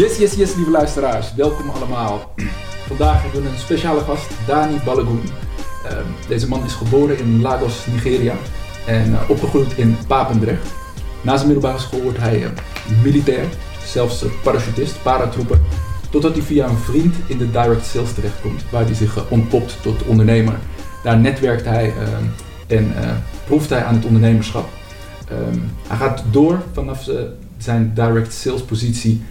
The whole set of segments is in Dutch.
Yes, yes, yes, lieve luisteraars. Welkom allemaal. Vandaag hebben we een speciale gast, Dani Balagoon. Uh, deze man is geboren in Lagos, Nigeria en uh, opgegroeid in Papendrecht. Na zijn middelbare school wordt hij uh, militair, zelfs parachutist, paratrooper. Totdat hij via een vriend in de direct sales terechtkomt, waar hij zich ontpopt tot ondernemer. Daar netwerkt hij en proeft hij aan het ondernemerschap. Um, hij gaat door vanaf zijn direct sales positie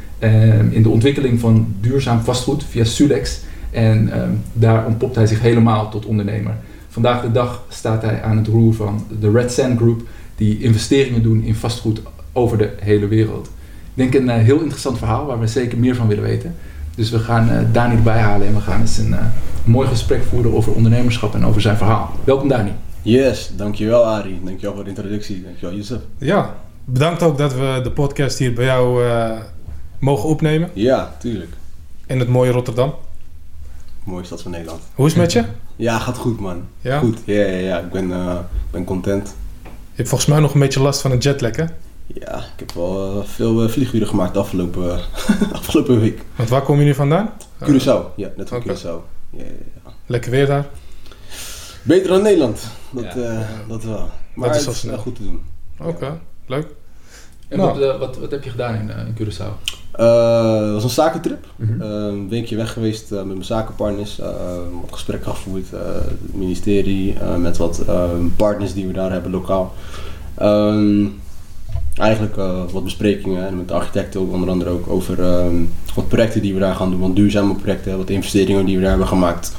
in de ontwikkeling van duurzaam vastgoed via Sulex. En um, daar ontpopt hij zich helemaal tot ondernemer. Vandaag de dag staat hij aan het roer van de Red Sand Group, die investeringen doen in vastgoed over de hele wereld. Ik denk een uh, heel interessant verhaal waar we zeker meer van willen weten. Dus we gaan uh, Dani erbij halen en we gaan eens een uh, mooi gesprek voeren over ondernemerschap en over zijn verhaal. Welkom Dani. Yes, dankjewel Ari. Dankjewel voor de introductie. Dankjewel Yusuf. Ja, bedankt ook dat we de podcast hier bij jou uh, mogen opnemen. Ja, tuurlijk. In het mooie Rotterdam. Mooie stad van Nederland. Hoe is het met je? Ja, gaat goed man. Ja? Goed, ja, ja, ja. Ik ben, uh, ben content. Je hebt volgens mij nog een beetje last van een jetlag hè? Ja, ik heb wel uh, veel uh, vlieguren gemaakt de afgelopen, afgelopen week. Want waar kom je nu vandaan? Curaçao, ja, net van okay. Curaçao. Ja, ja, Lekker weer daar? Beter dan Nederland, dat, ja. uh, dat wel. Maar dat is, het is goed te doen. Oké, okay. leuk. En nou. wat, uh, wat, wat, heb je gedaan in, uh, in Curaçao? Het was een zakentrip. Mm -hmm. een weekje weg geweest met mijn zakenpartners. wat gesprek gevoerd. het ministerie, met wat partners die we daar hebben lokaal. Um, eigenlijk wat besprekingen en met de architecten onder andere ook over um, wat projecten die we daar gaan doen. Wat duurzame projecten, wat investeringen die we daar hebben gemaakt.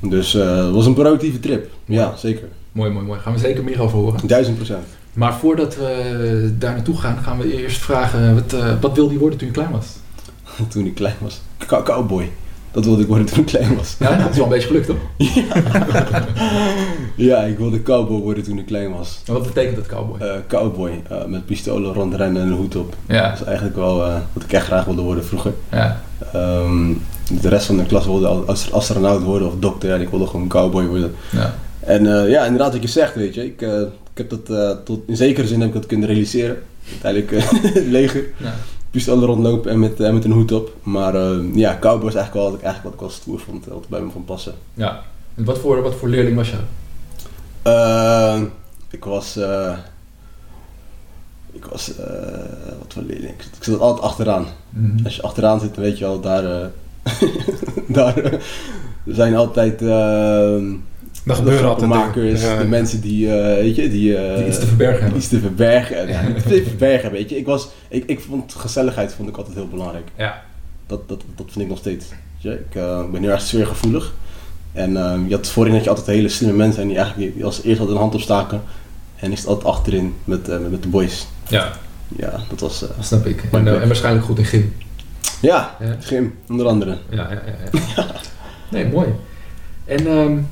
Dus uh, het was een productieve trip. Ja, zeker. Mooi, mooi, mooi. Gaan we zeker meer over horen. Duizend procent. Maar voordat we daar naartoe gaan, gaan we eerst vragen: wat, uh, wat wilde je worden toen je klein was? toen ik klein was? Cow cowboy. Dat wilde ik worden toen ik klein was. Ja, dat is wel een beetje gelukt toch? ja. ja, ik wilde cowboy worden toen ik klein was. En wat betekent dat cowboy? Uh, cowboy, uh, met pistolen rondrennen en een hoed op. Ja. Dat is eigenlijk wel uh, wat ik echt graag wilde worden vroeger. Ja. Um, de rest van de klas wilde als astronaut worden of dokter. En ik wilde gewoon cowboy worden. Ja. En ja, inderdaad wat je zegt, weet je. Ik, ik heb dat uh, tot, in zekere zin heb ik dat kunnen realiseren. Uiteindelijk het leger. Ja. Pistolen rondlopen en met, met een hoed op. Maar ja, cowboy is eigenlijk wel wat ik, eigenlijk wat ik wel stoer vond. Wat bij me van passen. Ja. En wat voor, wat voor leerling was je? ik was... ik was... wat voor leerling? Ik zat altijd achteraan. Mhm. Mm -hmm. Als je achteraan zit, dan weet je wel, daar... daar zijn altijd... Dat gebeurt altijd. makers, ja. de mensen die, uh, weet je, die, uh, die iets te verbergen hebben. Iets te verbergen, ja, te verbergen, weet je. Ik, was, ik, ik vond gezelligheid vond ik altijd heel belangrijk. Ja. Dat, dat, dat vind ik nog steeds. Weet je? Ik uh, ben heel erg sfeergevoelig. En je had voorin dat je altijd hele slimme mensen en die eigenlijk die als eerst altijd een hand opstaken. En zat altijd achterin met, met, met de boys. Ja. Ja, dat was... dat snap ik. En, en, waarschijnlijk goed in gym. Ja, ja, gym, onder andere. Ja, ja, ja. ja. nee, mooi. En... Um,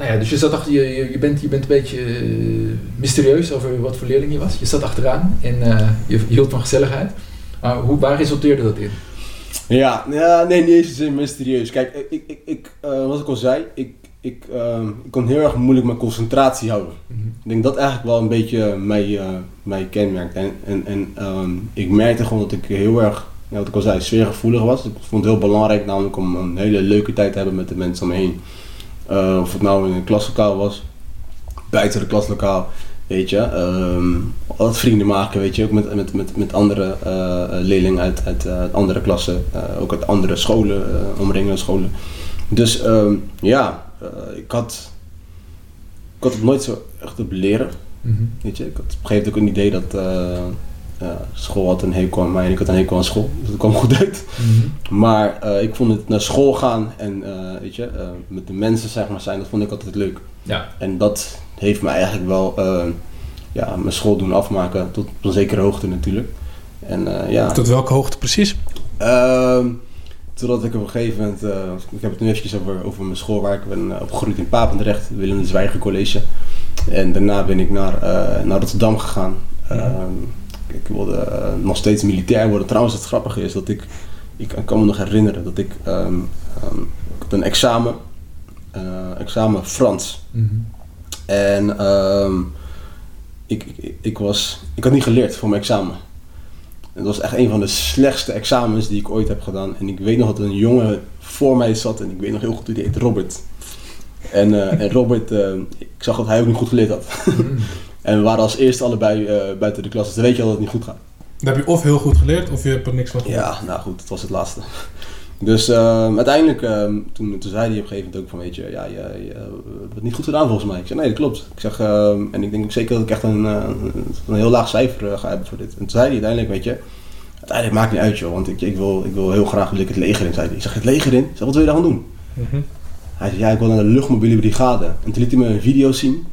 nou ja, dus je zat achter, je, je, bent, je bent een beetje uh, mysterieus over wat voor leerling je was. Je zat achteraan en uh, je, je hield van gezelligheid. Maar hoe, waar resulteerde dat in? Ja, ja nee, niet eens in mysterieus. Kijk, ik, ik, ik uh, wat ik al zei, ik, ik, ik kon heel erg moeilijk mijn concentratie houden. Mm -hmm. Ik denk dat eigenlijk wel een beetje mij, mij kenmerkt. En, en, en um, ik merkte gewoon dat ik heel erg, ja, wat ik al zei, sfeergevoelig was. Ik vond het heel belangrijk namelijk om een hele leuke tijd te hebben met de mensen om me heen. Uh, of het nou in een klaslokaal was, buiten de klaslokaal, weet je. Um, altijd vrienden maken, weet je, ook met, met, met, met andere uh, leerlingen uit, uit uh, andere klassen, ook uit andere scholen, omringende scholen. Dus um, ja, ik had, ik had het nooit zo echt op leren, mm -hmm. weet je. Ik had op een gegeven moment ook een idee dat school had een hekel aan mij en ik had een hekel aan school. Dus dat kwam goed uit. Mm -hmm. Maar uh, ik vond het naar school gaan en uh, weet je, uh, met de mensen zeg maar zijn, dat vond ik altijd leuk. Ja. En dat heeft me eigenlijk wel ja, mijn school doen afmaken, tot op een zekere hoogte natuurlijk. En, ja. Tot welke hoogte precies? Ehm, totdat ik op een gegeven moment, ik heb het nu eventjes over, over mijn school waar ik ben opgegroeid in Papendrecht, Willem de Zwijger College. En daarna ben ik naar, naar Rotterdam gegaan. Mhm. Mm ik wilde uh, nog steeds militair worden. Trouwens, het grappige is dat ik, ik kan me nog herinneren dat ik, um, um, ik had een examen, uh, examen Frans. Mm -hmm. En um, ik, ik, ik, was, ik had niet geleerd voor mijn examen. Het was echt een van de slechtste examens die ik ooit heb gedaan. En ik weet nog dat er een jongen voor mij zat en ik weet nog heel goed hoe die heet, Robert. En, eh, en Robert, eh, ik zag dat hij ook niet goed geleerd had. En we waren als eerste allebei eh, buiten de klas, dus dan weet je al dat het niet goed gaat. Dan heb je of heel goed geleerd of je hebt er niks van gehoord. Ja, nou goed, het was het laatste. Dus ehm, uiteindelijk, ehm, toen, toen zei hij op een gegeven moment ook van, weet je, ja, je, je hebt het niet goed gedaan volgens mij. Ik zeg, nee, dat klopt. Ik zeg, ehm, en ik denk ook zeker dat ik echt een, eh, een heel laag cijfer eh, ga hebben voor dit. En toen zei hij uiteindelijk, weet je, uiteindelijk maakt niet uit joh, want ik, ik, wil, ik wil heel graag wil ik het leger in, zei hij. Ik zeg, het leger in? Ik zeg, wat wil je daar gaan doen? Mhm. Hij zei, ja, ik wil naar de luchtmobiele brigade. En toen liet hij me een video zien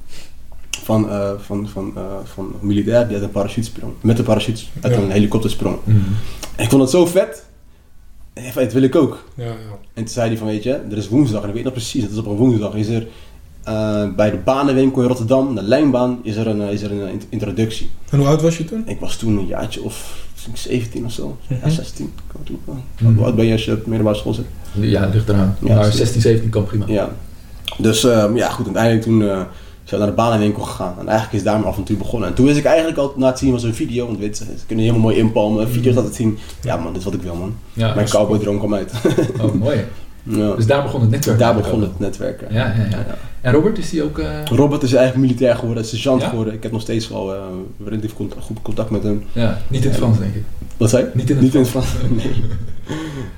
van, eh, van, van, eh, van een militair die uit een parachute sprong. Met een parachute uit Ja. een helikopter sprong. Mm. En ik vond het zo vet. Zei, dat wil ik ook. Ja, ja. En toen zei hij van, weet je, er is woensdag, en ik weet nog precies, het is op een woensdag, is er eh, bij de banenwinkel in Rotterdam, de lijnbaan, is er een, is er een int- introductie. En hoe oud was je toen? Ik was toen een jaartje of 17 of zo, ja Mhm. 16. Ik kwam toen, eh, Mhm. Hoe oud ben je als je op de middelbare school zit? Ja, ligt eraan. Ja, maar zeker. 16, 17 kan prima. Ja. Dus ehm, ja, goed, uiteindelijk toen eh, zijn we naar de banenwinkel gegaan. En eigenlijk is daar mijn avontuur begonnen. En toen wist ik eigenlijk al na het zien van zo'n video, want weet ze kunnen helemaal mooi inpalmen, video's laten zien. Ja man, dit is wat ik wil man. Ja, Mijn cowboy droom kwam uit. Oh, mooi. ja. Dus daar begon het netwerk. Daar begon het netwerken. Ja, ja, ja. En Robert, is die ook... eh, Robert is eigenlijk militair geworden, is sergeant Ja? geworden. Ik heb nog steeds wel eh, relatief cont- goed contact met hem. ja, niet in het Frans, denk ik. Wat zei? Niet in het Niet in Frans. het Frans.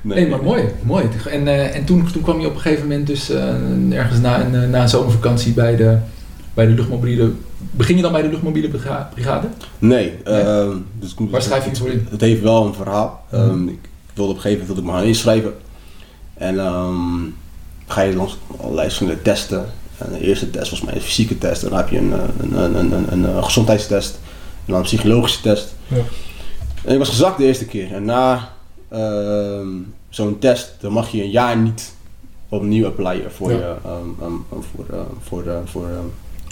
Nee. Nee, maar mooi. mooi. En, eh, en toen, toen kwam je op een gegeven moment dus ergens na een, na een zomervakantie bij de, bij de luchtmobiele... Begin je dan bij de luchtmobiele briga- brigade? Nee. Nee? ehm, dus ik Waar schrijf je het voor in? Het heeft wel een verhaal. Ehm, ik wilde op een gegeven moment wilde ik me gaan inschrijven. En ehm, ga je langs allerlei verschillende testen. En de eerste test was mijn fysieke test. Dan heb je een, eh, een, een, een, een, gezondheidstest. En dan een psychologische test. Ja. En ik was gezakt de eerste keer. En na zo'n test, dan mag je een jaar niet opnieuw applyen voor, Ja. je, voor, voor, voor,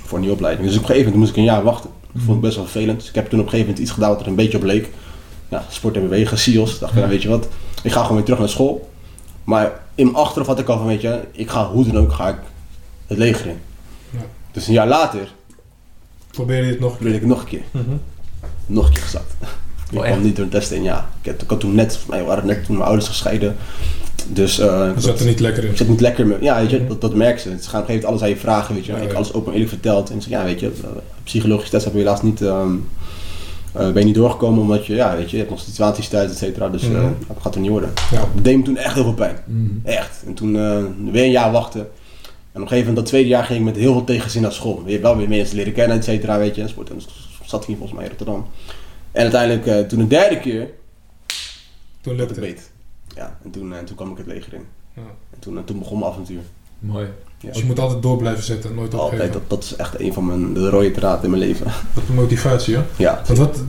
voor een nieuwe opleiding. Dus op een gegeven moment moest ik een jaar wachten. Dat vond ik best wel vervelend. Dus ik heb toen op een gegeven moment iets gedaan wat er een beetje op leek. Ja, sport en bewegen, SIOS. Ik dacht, Ja. nou, weet je wat, ik ga gewoon weer terug naar school. Maar in mijn achterhoofd had ik al van, weet je, ik ga hoe dan ook ga ik het leger in. Ja. Dus een jaar later Probeer je het nog een probeerde ik het nog een keer. keer. Mhm. Nog een keer gezakt. Ik Oh, kwam echt? niet door een test in, ja. Ik, heb, ik had toen net, wij waren net toen mijn ouders gescheiden. Dus eh, Dat zat er niet lekker in. zit niet lekker met, ja, weet je, Mhm. dat, dat merken ze. Ze gaan op een gegeven moment alles aan je vragen, weet je. Ja, ik alles open en eerlijk verteld. En ze ja, weet je, uh, psychologische test heb je helaas niet, ehm, eh, ben je niet doorgekomen omdat je, ja, weet je, je hebt nog situaties thuis, et cetera. Dus eh, Mhm. dat gaat er niet worden. Ja. Dat deed me toen echt heel veel pijn. Mm. Echt. En toen eh, weer een jaar wachten. En op een gegeven moment, dat tweede jaar, ging ik met heel veel tegenzin naar school. Weer wel weer mensen leren kennen, et cetera, weet je. En sport en zat hier volgens mij in Rotterdam. En uiteindelijk, eh, toen de derde keer, Toen lukte het het. beet. Ja, en toen, eh, toen kwam ik het leger in. Ja. En toen, eh, toen begon mijn avontuur. Mooi. Ja, Dus je moet altijd door blijven zetten, nooit altijd, opgeven. dat, dat is echt een van mijn de rode draad in mijn leven. Dat is motivatie, hè? Ja, Want wat,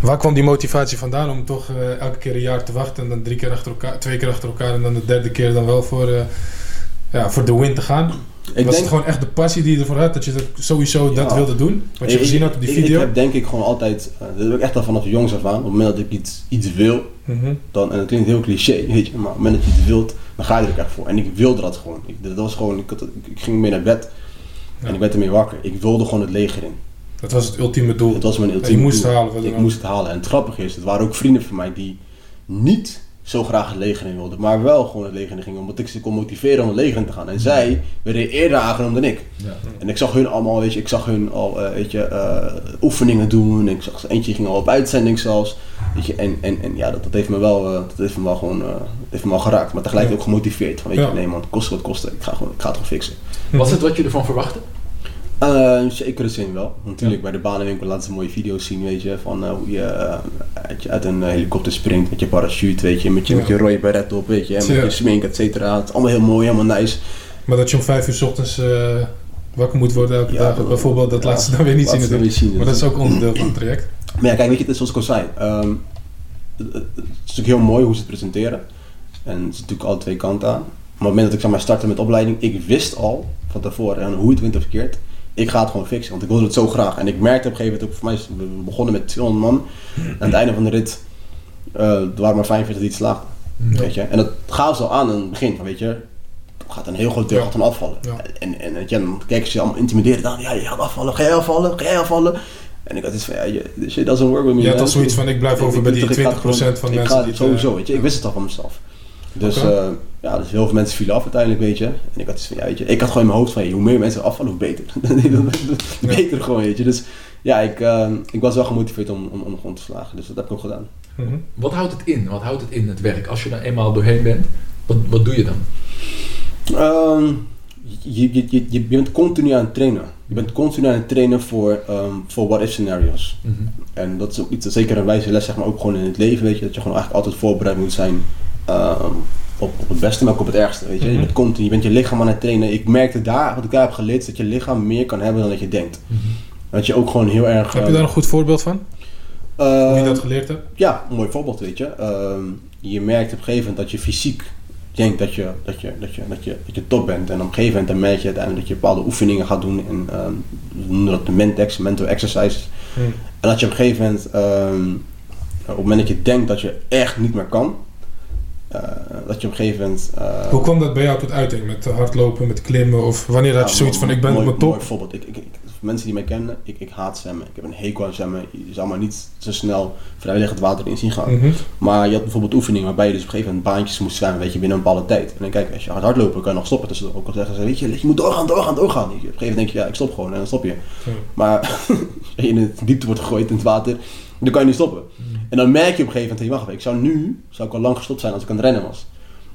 waar kwam die motivatie vandaan om toch eh, elke keer een jaar te wachten en dan drie keer achter elkaar, twee keer achter elkaar en dan de derde keer dan wel voor, eh, ja, voor de win te gaan? Ik Was denk, het gewoon echt de passie die je ervoor had, dat je dat sowieso dat wilde doen? Wat je ik- gezien had op die ik- video? Ik heb denk ik gewoon altijd, eh, dat heb ik echt al vanaf jongs af aan, op het moment dat ik iets, iets wil, Mhm. dan, en dat klinkt heel cliché, weet je, maar op het moment dat je het wilt, dan ga je er ook echt voor. En ik wilde dat gewoon. Ik, dat was gewoon, ik, had, ik, ik ging mee naar bed Ja. en ik werd ermee wakker. Ik wilde gewoon het leger in. Dat was het ultieme doel. Het was mijn ultieme je moest doel. het halen. Ik moest het halen. En het grappige is, het waren ook vrienden van mij die niet zo graag het leger in wilden, maar wel gewoon het leger in gingen, omdat ik ze kon motiveren om het leger in te gaan. En zij werden eerder aangenomen dan ik. Ja. En ik zag hun allemaal, weet je, ik zag hun al, eh, weet je, eh, oefeningen doen. En ik zag, eentje ging al op uitzending zelfs. Weet je, en, en, en ja, dat, dat heeft me wel, eh, dat heeft me wel gewoon, heeft me wel geraakt. Maar tegelijk ook gemotiveerd. Van, weet Ja. je, nee man, kost wat kosten. Ik ga, gewoon, ik ga het gewoon fixen. Was het wat je ervan verwachtte? Eh, in zekere zin wel. Natuurlijk, bij de banenwinkel laten ze mooie video's zien, weet je, van eh, hoe je eh, uit, je uit een eh, helikopter springt met je parachute, weet je, met je, Ja. met je rode beret op, weet je, en met Ja. je smink, et cetera. Het is allemaal heel mooi, helemaal nice. Maar dat je om vijf uur s ochtends wakker moet worden elke dag, dat- bijvoorbeeld, dat ja, laat ze dan weer niet zien laat natuurlijk. zien. Maar dat is ook onderdeel van het traject. Maar ja, kijk, weet je, het is zoals ik al zei. ehm, het, het- het is natuurlijk heel mooi hoe ze het presenteren. En het is natuurlijk alle twee kanten aan. Maar op het moment dat ik zeg maar startte met opleiding, ik wist al van tevoren, en hoe het wint of verkeerd, ik ga het gewoon fixen. Want ik wilde het zo graag. En ik merkte op een gegeven moment ook, voor mij, is- we begonnen met 200 man. En aan het einde van de rit, er waren maar 45 die het slaagden. Ja. Weet je? En dat gaven ze al aan in het begin, van, weet je, er gaat een heel groot deel Ja. dan afvallen. Ja. En, en je, dan kijken ze je allemaal intimiderend aan, ja, je gaat afvallen, ga jij afvallen, ga jij afvallen. En ik had iets van, ja, je, shit doesn't work with me. Je had man. al zoiets van, ik blijf over bij die dacht, ik ga 20% van mensen ik ga, die Sowieso, eh, weet je. Ik wist het al van mezelf. Dus, eh, ja, dus heel veel mensen vielen af uiteindelijk, weet je. En ik had iets van, ja, weet je. Ik had gewoon in mijn hoofd van, hey, hoe meer mensen afvallen, hoe beter. beter gewoon, weet je. Dus ja, ik, eh, ik was wel gemotiveerd om, om, om te slagen. Dus dat heb ik ook gedaan. Mhm. Wat houdt het in? Wat houdt het in, het werk? Als je er eenmaal doorheen bent, wat, wat doe je dan? Ehm, je, je, je, je bent continu aan het trainen. Je bent continu aan het trainen voor, ehm, voor what-if scenario's. Mhm. En dat is ook iets, zeker een wijze les, zeg maar, ook gewoon in het leven, weet je. Dat je gewoon eigenlijk altijd voorbereid moet zijn ehm, op, op het beste, maar ook op het ergste, weet je. Je Mhm. bent continu, je bent je lichaam aan het trainen. Ik merkte daar, wat ik daar heb geleerd, is dat je lichaam meer kan hebben dan dat je denkt. Mhm. Dat je ook gewoon heel erg... Heb je ehm, daar een goed voorbeeld van? Hoe je ehm, dat geleerd hebt? ja, een mooi voorbeeld, weet je. Ehm, je merkt op een gegeven moment dat je fysiek denkt dat je, dat je, dat je, dat je, dat je top bent. En op een gegeven moment dan merk je uiteindelijk dat je bepaalde oefeningen gaat doen. En ehm, we noemen dat de mentex, mental exercises. En dat je op een gegeven moment, ehm, op het moment dat je denkt dat je echt niet meer kan, dat je op een gegeven moment... eh, Hoe kwam dat bij jou tot uiting? Met hardlopen, met klimmen? Of wanneer had je zoiets van, ik ben op mijn top? Mooi voorbeeld. Ik, ik, ik- mensen die mij kennen, ik, ik haat zwemmen. Ik heb een hekel aan zwemmen. Je zal maar niet zo snel vrijwillig het water in zien gaan. Mhm. Maar je had bijvoorbeeld oefeningen waarbij je dus op een gegeven moment baantjes moest zwemmen, weet je, binnen een bepaalde tijd. En dan kijk, als je gaat hardlopen, kan je nog stoppen. Dus ook al zeggen ze, weet je, je moet doorgaan, doorgaan, doorgaan. Op een gegeven moment denk je, ja, ik stop gewoon en dan stop je. Ja. Maar als je in het diepte wordt gegooid in het water, dan kan je niet stoppen. En dan merk je op een gegeven moment, hey, wacht even, ik zou nu, zou ik al lang gestopt zijn als ik aan het rennen was.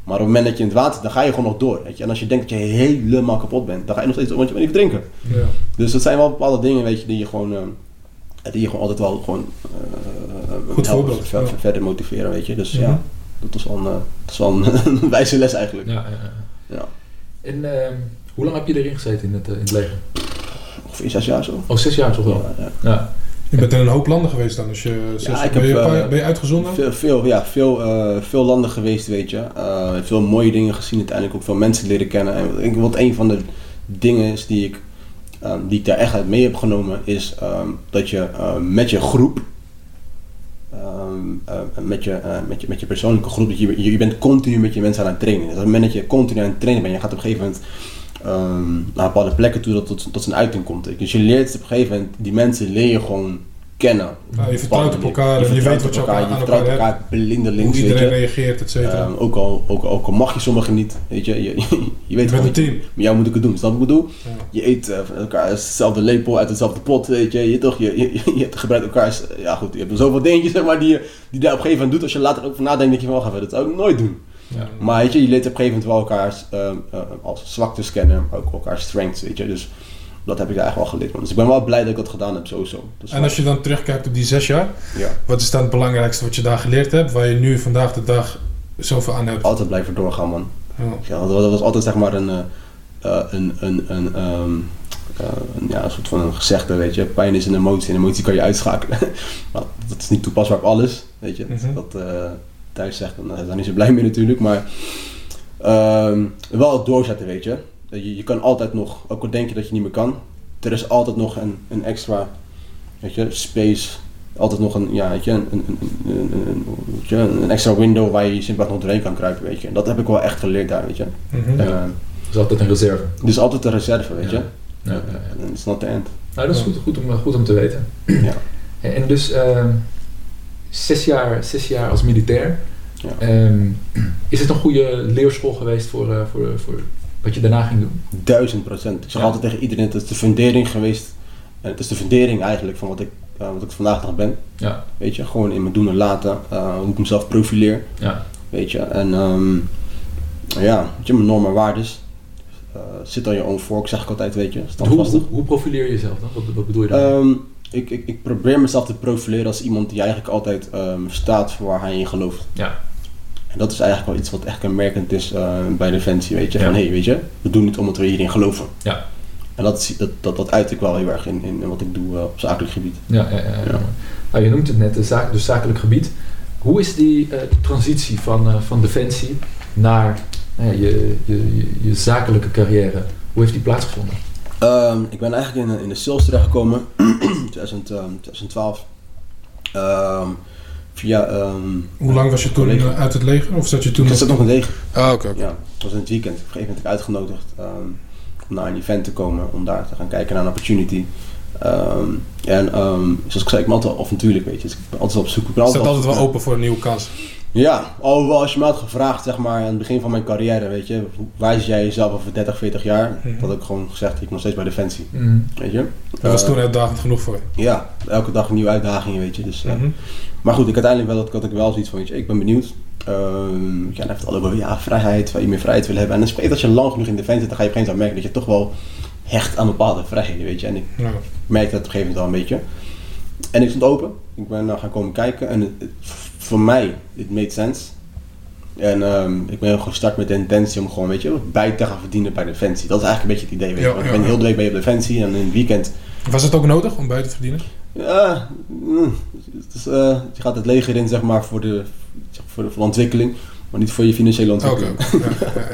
Maar op het moment dat je in het water dan ga je gewoon nog door. Weet je? En als je denkt dat je helemaal kapot bent, dan ga je nog steeds door, want je bent niet verdrinken. Ja. Dus dat zijn wel bepaalde dingen, weet je, die je gewoon, eh, die je gewoon altijd wel gewoon eh, Goed helpen, voorbeeld, ver- ja. verder motiveren, weet je. Dus Mhm. ja, dat is wel een, eh, dat is wel een, een wijze les eigenlijk. Ja, ja, ja. Ja. En ehm, hoe lang heb je erin gezeten in het, eh, in het leger? Ongeveer zes jaar zo. Oh, zes jaar toch wel? Ja, ja. Ja. Je bent in een hoop landen geweest dan. Dus je, zes- ik ben, heb, je, eh, ben je uitgezonden? Veel, veel, ja, veel, eh, veel landen geweest, weet je. Eh, veel mooie dingen gezien, uiteindelijk ook veel mensen leren kennen. En ik wat een van de dingen is die ik, die ik daar echt uit mee heb genomen, is ehm, dat je eh, met je groep, ehm, eh, met, je, eh, met, je, met je persoonlijke groep, dat je, je, je bent continu met je mensen aan het trainen. Dus op het moment dat je continu aan het trainen bent, je gaat op een gegeven moment ehm, naar bepaalde plekken toe dat tot, tot zijn uiting komt. Dus je leert op een gegeven moment, die mensen leer je gewoon kennen. Ja, je vertrouwt op elkaar je weet wat je op elkaar- Je aan vertrouwt elkaar elkaar blindelings, Hoe iedereen je. reageert, et cetera. Ehm, ook, al, ook, ook al mag je sommigen niet, weet je, je, je, je weet een team. met jou moet ik het doen, snap je wat ik bedoel? Ja. Je eet eh, van elkaar hetzelfde lepel, uit hetzelfde pot, weet je, je, toch, je, je, je, hebt gebruikt elkaars, ja goed, je hebt zoveel dingetjes zeg maar, die je die daar op een gegeven moment doet, als je later ook van nadenkt, dat je van, wacht even, dat zou ik nooit doen. Ja. Maar weet je, je leert op een gegeven moment wel elkaars ehm, eh, als zwaktes kennen, maar ook elkaars strengths, weet je, dus dat heb ik daar echt wel geleerd. man. Dus ik ben wel blij dat ik dat gedaan heb, sowieso. Dus En als je dan terugkijkt op die zes jaar, ja, wat is dan het belangrijkste wat je daar geleerd hebt, waar je nu vandaag de dag zoveel aan hebt? altijd blijven doorgaan, man. Ja. Ja, dat was altijd zeg maar een, eh, eh, een, een, een, ehm, eh, een, ja, een soort van een gezegde, weet je. Pijn is een emotie en emotie kan je uitschakelen. maar dat is niet toepasbaar op alles, weet je. Mhm. dat thuis zegt, dan zijn ze niet zo blij mee natuurlijk. Maar ehm, wel doorzetten, weet je. Dat Je, je kan altijd nog, ook al denk je dat je niet meer kan, er is altijd nog een, een extra, weet je, space. Altijd nog een, ja, weet je, een, een, een, een, een- weet je, een extra window waar je simpelweg nog doorheen kan kruipen, weet je. En dat heb ik wel echt geleerd daar, weet je. Dat is altijd een reserve. dus altijd een reserve, weet je. Ja. Ja, ja, It's not the end. Nou, dat is goed, goed, om, goed om te weten. Ja. En, en dus ehm, zes, jaar, zes jaar als militair. Ja. Ehm, is het een goede leerschool geweest voor, eh, voor, voor wat je daarna ging doen? Duizend procent. Ik zeg Ja. altijd tegen iedereen, het is de fundering geweest. En het is de fundering eigenlijk van wat ik, eh, wat ik vandaag nog ben. Ja, Weet je, gewoon in mijn doen en laten. eh, hoe ik mezelf profileer. ja, Weet je, en ehm, ja, weet je, mijn normen en waardes. zit aan je own fork, zeg ik altijd, weet je. hoe, hoe, hoe profileer je jezelf dan? Wat, wat bedoel je dan? Ehm, ik, ik, ik probeer mezelf te profileren als iemand die eigenlijk altijd ehm, staat voor waar hij in gelooft. ja, En dat is eigenlijk wel iets wat echt kenmerkend is eh, bij Defensie, weet je. Ja. Van, hé, hey, weet je, we doen het omdat we hierin geloven. Ja. En dat, dat, dat, dat uit ik wel heel erg in, in, in wat ik doe eh, op zakelijk gebied. ja, ja, ja. Nou, je noemt het net, de zaak, dus zakelijk gebied. Hoe is die eh, transitie van, van defensie naar nou je, je, je, je zakelijke carrière? Hoe heeft die plaatsgevonden? Ehm, ik ben eigenlijk in, in de sales terechtgekomen, 2000, ehm, 2012. Ehm, via, ehm, Hoe lang was je toen collega. eh, uit het leger? Of zat je toen Ik zat nog in leger. Ah, oké. Ja, het was in het weekend. Op een gegeven moment ik uitgenodigd om naar een event te komen, om daar te gaan kijken naar een opportunity. En zoals ik zei, ik ben altijd avontuurlijk, weet je. Dus ik ben altijd op zoek. Ik ben staat altijd wel open voor een nieuwe kans. Ja, alhoewel als je me had gevraagd, zeg maar, aan het begin van mijn carrière, weet je, zie jij jezelf over 30, 40 jaar? Mhm. Dat had ik gewoon gezegd, ik nog steeds bij Defensie, Mhm. weet je. Dat was Eh, toen uitdagend genoeg voor je. Ja, elke dag een nieuwe uitdaging, weet je. Dus, eh, Mhm. Maar goed, ik uiteindelijk wel, dat had ik wel zoiets van, weet je, ik ben benieuwd. Ehm ja, dan heeft al over ja, vrijheid, waar je meer vrijheid wil hebben. En dan spreekt als je lang genoeg in Defensie zit, dan ga je op een gegeven moment merken dat je toch wel hecht aan bepaalde vrijheden, weet je. En ik Ja. merkte dat op een gegeven moment wel een beetje. En ik stond open. Ik ben uh, gaan komen kijken. En het- voor mij, it made sense. En ehm, ik ben gestart met de intentie om gewoon, weet je, bij te gaan verdienen bij Defensie. Dat is eigenlijk een beetje het idee, weet je. Ja, Want ja, ik ben heel de week bij op Defensie en in het weekend... Was het ook nodig om buiten te verdienen? Ja, mm, het eh, je gaat het leger in, zeg maar, voor de, voor de, voor de ontwikkeling. Maar niet voor je financiële ontwikkeling. Ja.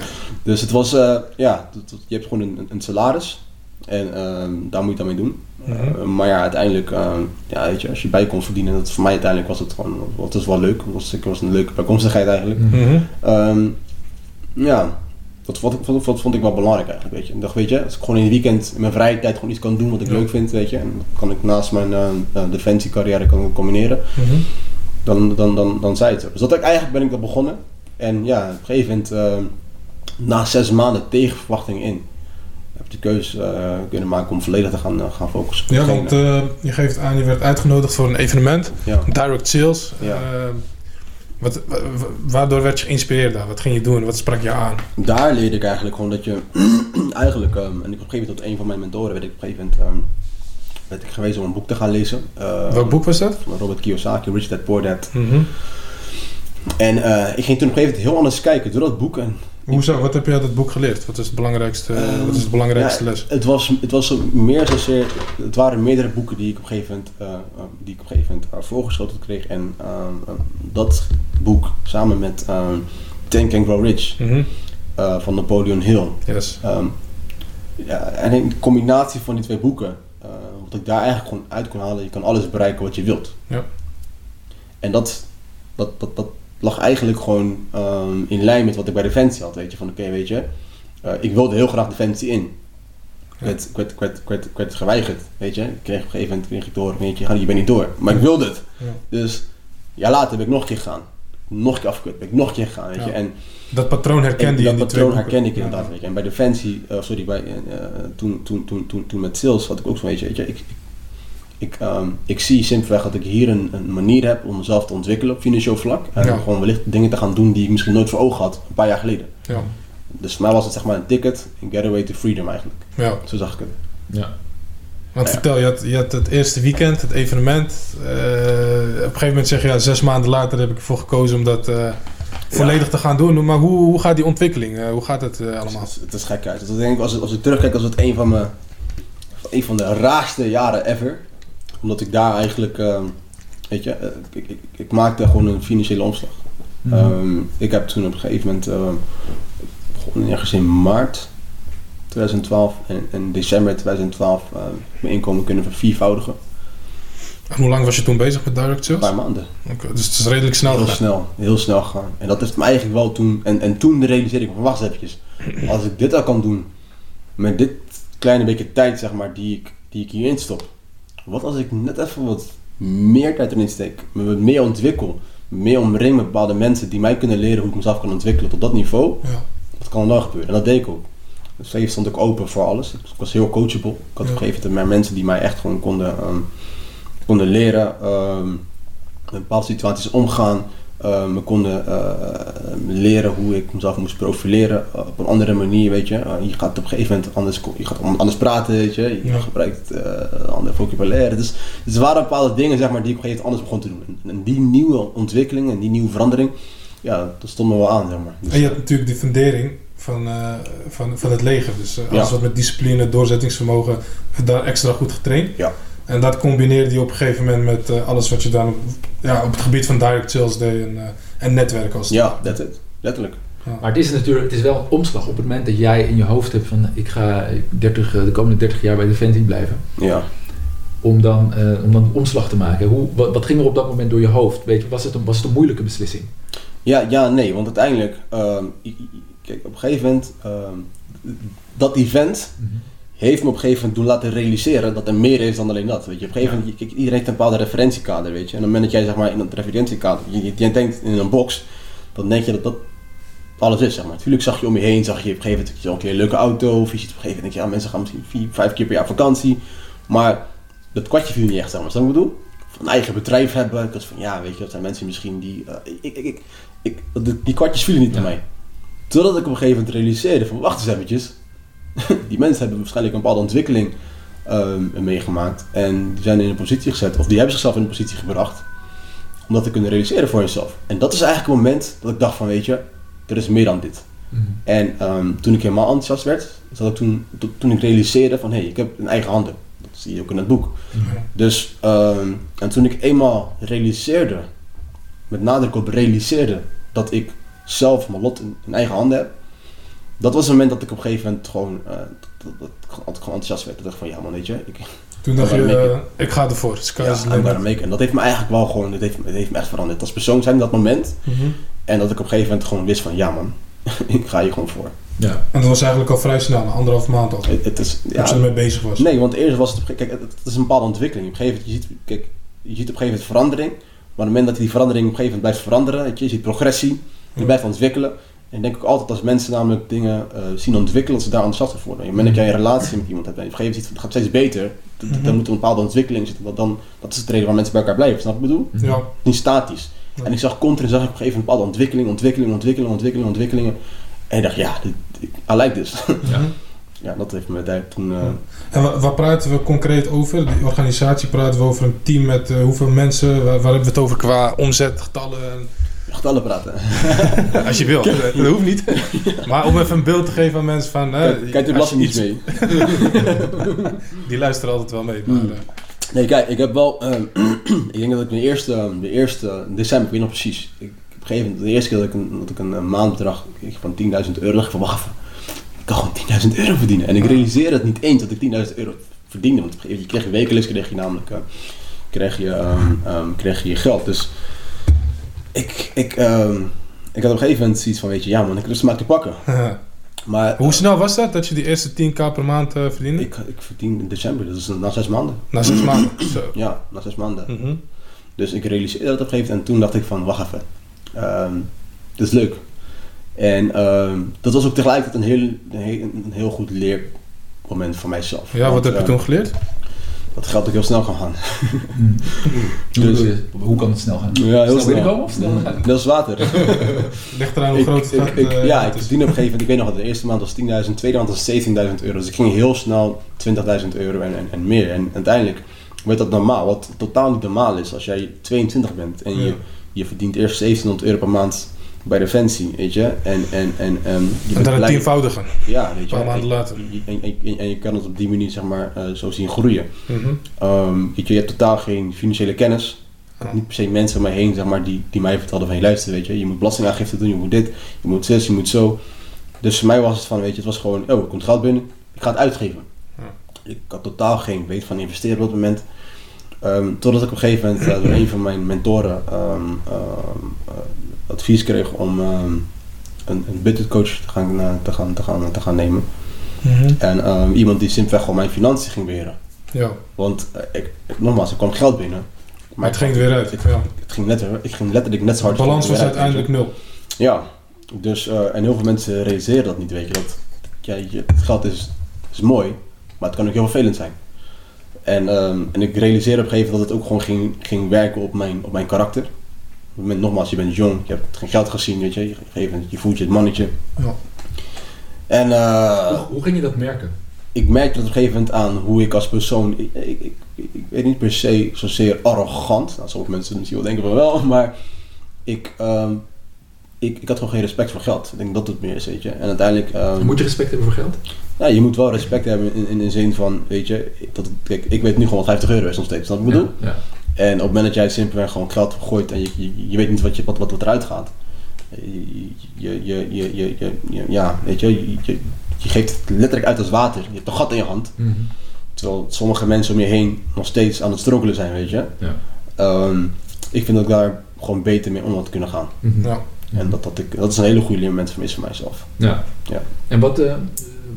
Dus het was, eh, ja, het- het- je hebt gewoon een, een salaris. En ehm, daar moet je dan mee doen. Mhm. Uh, maar ja, uiteindelijk, ehm, ja, weet je, als je bij kon verdienen, dat voor mij uiteindelijk was het gewoon, het was wel leuk. Het was, het was een leuke bijkomstigheid eigenlijk. Mhm. Mhm. Ehm, ja, dat vond, ik- vond, vond, ik wel belangrijk eigenlijk, weet je. Ik dacht, weet je, als ik gewoon in het weekend in mijn vrije tijd gewoon iets kan doen wat ik Ja. leuk vind, weet je. En dat kan ik naast mijn eh eh, defensiecarrière kan ik combineren. Dan, dan, dan, dan zei het zo. Dus dat, eigenlijk ben ik dat begonnen. En ja, op een gegeven moment, ehm, na zes maanden tegen verwachting in, heb de keuze eh, kunnen maken om volledig te gaan, eh, gaan focussen. Ja, want eh, je geeft aan, je werd uitgenodigd voor een evenement. ja. Direct sales. Ja. Wat, wa- wa- waardoor werd je geïnspireerd daar? Wat ging je doen? Wat sprak je aan? daar leerde ik eigenlijk gewoon dat je eigenlijk, ehm, en ik op een gegeven moment tot een van mijn mentoren werd ik op een gegeven moment ehm, werd ik gewezen om een boek te gaan lezen. Welk boek was dat? Van Robert Kiyosaki, Rich Dad Poor Dad. Mhm. En ik ging toen op een gegeven moment heel anders kijken door dat boek. En Hoezo? Wat heb je uit het boek geleerd? Wat is, het belangrijkste, Ehm, wat is de belangrijkste ja, les? Het was, het was meer zozeer, het waren meerdere boeken die ik op een gegeven moment, eh, eh, die ik op een gegeven moment uh, voorgeschoten kreeg. En ehm, eh, dat boek samen met ehm Think and Grow Rich Mhm. eh, van Napoleon Hill. Yes. Ehm, ja, en in de combinatie van die twee boeken, eh, wat ik daar eigenlijk gewoon uit kon halen, je kan alles bereiken wat je wilt. Ja. En dat, dat, dat, dat lag eigenlijk gewoon ehm, in lijn met wat ik bij Defensie had, weet je, van oké, weet je, eh, ik wilde heel graag Defensie in. Ja. werd, ik, werd, ik, werd, ik, werd, ik werd geweigerd, weet je. Ik kreeg op een gegeven moment kreeg ik door, weet je, je bent niet door. Maar ik wilde het. Ja. Dus, ja later ben ik nog een keer gegaan. Nog een keer afgekut, ben ik nog een keer gegaan, weet je. Ja. En Dat patroon herkende en je in dat patroon herken ik inderdaad. Weet je. En bij Defensie, eh, sorry, bij, eh, toen, toen, toen, toen, toen met sales had ik ook zo, weet je, weet je ik, ik, ehm, ik zie simpelweg dat ik hier een, een manier heb om mezelf te ontwikkelen op financieel vlak. En Ja. gewoon wellicht dingen te gaan doen die ik misschien nooit voor ogen had, een paar jaar geleden. Ja. Dus voor mij was het zeg maar een ticket, een getaway to freedom eigenlijk. ja. Zo zag ik het. Ja. Want Ja. vertel, je had, je had het eerste weekend, het evenement. Eh, op een gegeven moment zeg je, ja, zes maanden later heb ik ervoor gekozen om dat eh, volledig te gaan doen. Maar hoe, hoe gaat die ontwikkeling? Eh, hoe gaat het eh, allemaal? Het is, het is gek uit. Ik denk, als, ik- als ik terugkijk, als het een van, mijn, een van de raarste jaren ever. Omdat ik daar eigenlijk, ehm, weet je, eh, ik, ik, ik maakte gewoon een financiële omslag. Mhm. Ehm, ik heb toen op een gegeven moment, ehm, begonnen ergens in maart 2012 en december 2012 eh, mijn inkomen kunnen verviervoudigen. En hoe lang was je toen bezig met direct Een sales? paar maanden. Oké, dus het is redelijk snel Heel snel, heel snel gegaan. En dat heeft me eigenlijk wel toen, en, en toen realiseerde ik me, wacht eventjes. Als ik dit al kan doen, met dit kleine beetje tijd zeg maar, die ik, die ik hierin stop. Wat als ik net even wat meer tijd erin steek, me wat meer ontwikkel, meer omring met bepaalde mensen die mij kunnen leren hoe ik mezelf kan ontwikkelen tot dat niveau. Ja. Dat kan dan gebeuren. En dat deed ik ook. Dus even stond ik open voor alles. Ik was heel coachable. Ik had op een gegeven moment mensen die mij echt gewoon konden, ehm, konden leren. ehm, met bepaalde situaties omgaan. Ehm, me konden eh, leren hoe ik mezelf moest profileren eh, op een andere manier, weet je. Eh, je gaat op een gegeven moment anders, je gaat anders praten, weet je. Je Ja. gebruikt eh andere vocabulaire. Dus, dus er waren bepaalde dingen, zeg maar, die ik op een gegeven moment anders begon te doen. En, en die nieuwe ontwikkeling en die nieuwe verandering, ja, dat stond me wel aan, zeg maar. Dus, En je hebt natuurlijk die fundering van, van, van het leger. Dus alles Ja. wat met discipline, doorzettingsvermogen, daar extra goed getraind. Ja. En dat combineerde je op een gegeven moment met eh, alles wat je dan ja, op het gebied van direct sales deed en, eh, en netwerken als het Ja, it. Letterlijk. Ja. Maar het is natuurlijk, het is wel een omslag op het moment dat jij in je hoofd hebt van ik ga 30, eh, de komende 30 jaar bij Defensie blijven. Ja. Om dan, eh, om dan een omslag te maken. Hoe, wat, wat ging er op dat moment door je hoofd? Weet je, was, het een, was het een moeilijke beslissing? Ja, ja, nee, want uiteindelijk, ehm, kijk, op een gegeven moment, ehm, dat event heeft me op een gegeven moment doen laten realiseren dat er meer is dan alleen dat. Weet je, op een gegeven moment, kijk, iedereen heeft een bepaalde referentiekader, weet je. En op het moment dat jij zeg maar in dat referentiekader, je, je, je denkt in een box, dan denk je dat dat alles is, zeg maar. Natuurlijk zag je om je heen, zag je op een gegeven moment zo een keer een leuke auto, of je ziet op een gegeven moment, denk je, ja, mensen gaan misschien vier, vijf keer per jaar vakantie. Maar dat kwartje viel niet echt, zeg maar. Snap je wat ik bedoel? Van een eigen bedrijf hebben, ik van, ja, weet je, dat zijn mensen misschien die, eh, ik, ik, ik, ik, die- kwartjes vielen niet Ja. mij. Totdat ik op een gegeven moment realiseerde van, wacht eens eventjes, die mensen hebben waarschijnlijk een bepaalde ontwikkeling ehm, meegemaakt. En die zijn in een positie gezet, of die hebben zichzelf in een positie gebracht, om dat te kunnen realiseren voor jezelf. En dat is eigenlijk het moment dat ik dacht van, weet je, er is meer dan dit. Mhm. En ehm, toen ik helemaal enthousiast werd, zat ik toen, to- toen ik realiseerde van, hé, hey, ik heb een eigen handen. Dat zie je ook in het boek. Dus, ehm, en toen ik eenmaal realiseerde, met nadruk op realiseerde, dat ik zelf mijn lot in, in eigen handen heb, dat was het moment dat ik op een gegeven moment gewoon, eh, dat, dat ik gewoon gewoon enthousiast werd. Dat ik dacht van, ja man, weet je, ik, Toen dacht Ja, je, eh, ik ga ervoor. Sky ja, is the I'm gonna limit. make it. En dat heeft me eigenlijk wel gewoon, het heeft, het heeft me echt veranderd. Als persoon zijn in dat moment. Mhm. En dat ik op een gegeven moment gewoon wist van, ja man, ik ga hier gewoon voor. Ja. En dat was eigenlijk al vrij snel, een anderhalf maand al. Het, het is, Dat je ja, ermee bezig was. Nee, want eerst was het, kijk, het, het is een bepaalde ontwikkeling. Op een gegeven moment, je ziet, kijk, je ziet op een gegeven moment verandering. Maar op het moment dat die verandering op een gegeven moment blijft veranderen, weet je, je ziet progressie, je Ja. blijft ontwikkelen. En ik denk ook altijd als mensen namelijk dingen eh, zien ontwikkelen, dat ze daar enthousiast voor worden. Op het moment dat jij een relatie met iemand hebt en op een gegeven moment het gaat steeds beter, d- d- Mhm. dan moet er een bepaalde ontwikkeling zitten. Want dan, dat is het reden waar mensen bij elkaar blijven, snap je wat ik bedoel? Ja. Niet statisch. Ja. En ik zag continu zag ik op een gegeven moment bepaalde ontwikkeling, ontwikkeling, ontwikkeling, ontwikkeling, ontwikkelingen. En ik dacht, ja, dit, I like this. Ja. Ja, dat heeft me daar toen... eh, En wa- waar praten we concreet over? Die organisatie praten we over een team met eh, hoeveel mensen? Waar, waar hebben we het over qua omzet, getallen? praten. Als je wil. dat hoeft niet. Maar om even een beeld te geven aan mensen van... eh, Kijk, kijk de je belasting niet iets- mee. Die luisteren altijd wel mee. Maar, Hmm. eh, Nee, kijk, ik heb wel. ehm, ik denk dat ik de eerste, de eerste december, ik weet nog precies. Ik, op een gegeven moment, de eerste keer dat ik een, dat ik een, een maandbedrag van 10.000 euro, dacht ik van wacht. Ik kan gewoon 10.000 euro verdienen. En ik realiseerde het niet eens dat ik 10.000 euro verdiende. Want op een gegeven moment, je kreeg wekelijks, kreeg je namelijk eh, kreeg je, ehm, ehm, kreeg je je geld. Dus ik, ik, ehm, ik had op een gegeven moment zoiets van, weet je, ja man, ik heb dus maar te pakken. Maar Hoe snel was dat, dat je die eerste 10k per maand eh, verdiende? ik, ik verdien in december, dat is na zes maanden. Na zes maanden. Zo. Ja, na zes maanden. Mhm. Dus ik realiseerde dat op een gegeven moment en toen dacht ik van, wacht even, Ehm dit is leuk. En ehm, dat was ook tegelijkertijd een heel, een heel, een heel goed leermoment voor mijzelf. Ja, wat Want, heb je eh, toen geleerd? Dat geld ook heel snel kan gaan. Mm. Hoe, Dus- hoe kan het snel gaan? Ja, heel snel snel. binnenkomen of snel gaan? Dat is water. Ligt eraan hoe ik, groot het ik, gaat. ik- eh, ja, het ik is. verdiende op een gegeven moment, ik weet nog wat, de eerste maand was 10.000, de tweede maand was 17.000 euro. Dus ik ging heel snel 20.000 euro en, en, en meer. En uiteindelijk werd dat normaal, wat totaal niet normaal is als jij 22 bent en je, Ja. je verdient eerst 1700 euro per maand bij Defensie, weet je. En, en, en, en je En dan het tienvoudige. Ja, weet Een je. paar maanden en, later. en, en, en, en je kan het op die manier, zeg maar, eh, zo zien groeien. Mhm. Ehm, weet je, je hebt totaal geen financiële kennis. Niet per se mensen om mij heen, zeg maar, die, die mij vertelden van, je luister, weet je, je moet belastingaangifte doen, je moet dit, je moet zus, je moet zo. Dus voor mij was het van, weet je, het was gewoon, oh, er komt geld binnen, ik ga het uitgeven. Ik had totaal geen weet van investeren op dat moment. Ehm, totdat ik op een gegeven moment eh, door een van mijn mentoren advies kreeg om ehm, een, een budgetcoach te gaan, eh, te, gaan, te, gaan, te gaan nemen. Mhm. En ehm, iemand die simpelweg gewoon mijn financiën ging beheren. Ja, Want eh, ik, ik- nogmaals, er kwam geld binnen. maar het ging er weer uit. Het, Ja. het ging letterlijk, ik ging letterlijk net zo De hard. balans was uiteindelijk nul. Ja, dus eh, en heel veel mensen realiseren dat niet, weet je. Dat, ja, je, het geld is, is mooi, maar het kan ook heel vervelend zijn. En, ehm, en ik realiseerde op een gegeven moment dat het ook gewoon ging, ging werken op mijn, op mijn karakter. Op het moment, nogmaals, je bent jong, je hebt geen geld gezien, weet je. Op een gegeven moment, je voelt je het mannetje. Ja. En eh, Hoe, hoe ging je dat merken? ik merkte dat op een gegeven moment aan hoe ik als persoon, ik, ik, ik, weet niet per se zozeer arrogant, nou, sommige mensen misschien wel denken van wel, maar ik, ehm, ik, ik had gewoon geen respect voor geld. Ik denk dat het meer is, weet je. En uiteindelijk, ehm, Moet je respect hebben voor geld? ja, je moet wel respect hebben in, in de zin van, weet je, dat, kijk, ik weet nu gewoon wat 50 euro is nog steeds, snap wat ik bedoel? Ja. En op het moment dat jij simpelweg gewoon geld gooit en je, je, je weet niet wat, je, wat, wat, wat eruit gaat. Je, je, je, je, je, ja, weet je, je, je, geeft het letterlijk uit als water. Je hebt een gat in je hand. Mhm. Terwijl sommige mensen om je heen nog steeds aan het struggelen zijn, weet je. Ja. Ehm, ik vind dat ik daar gewoon beter mee om had kunnen gaan. Mhm. Ja. En dat, dat, ik, dat is een hele goede leermoment voor mijzelf. Ja. Ja. En wat, eh,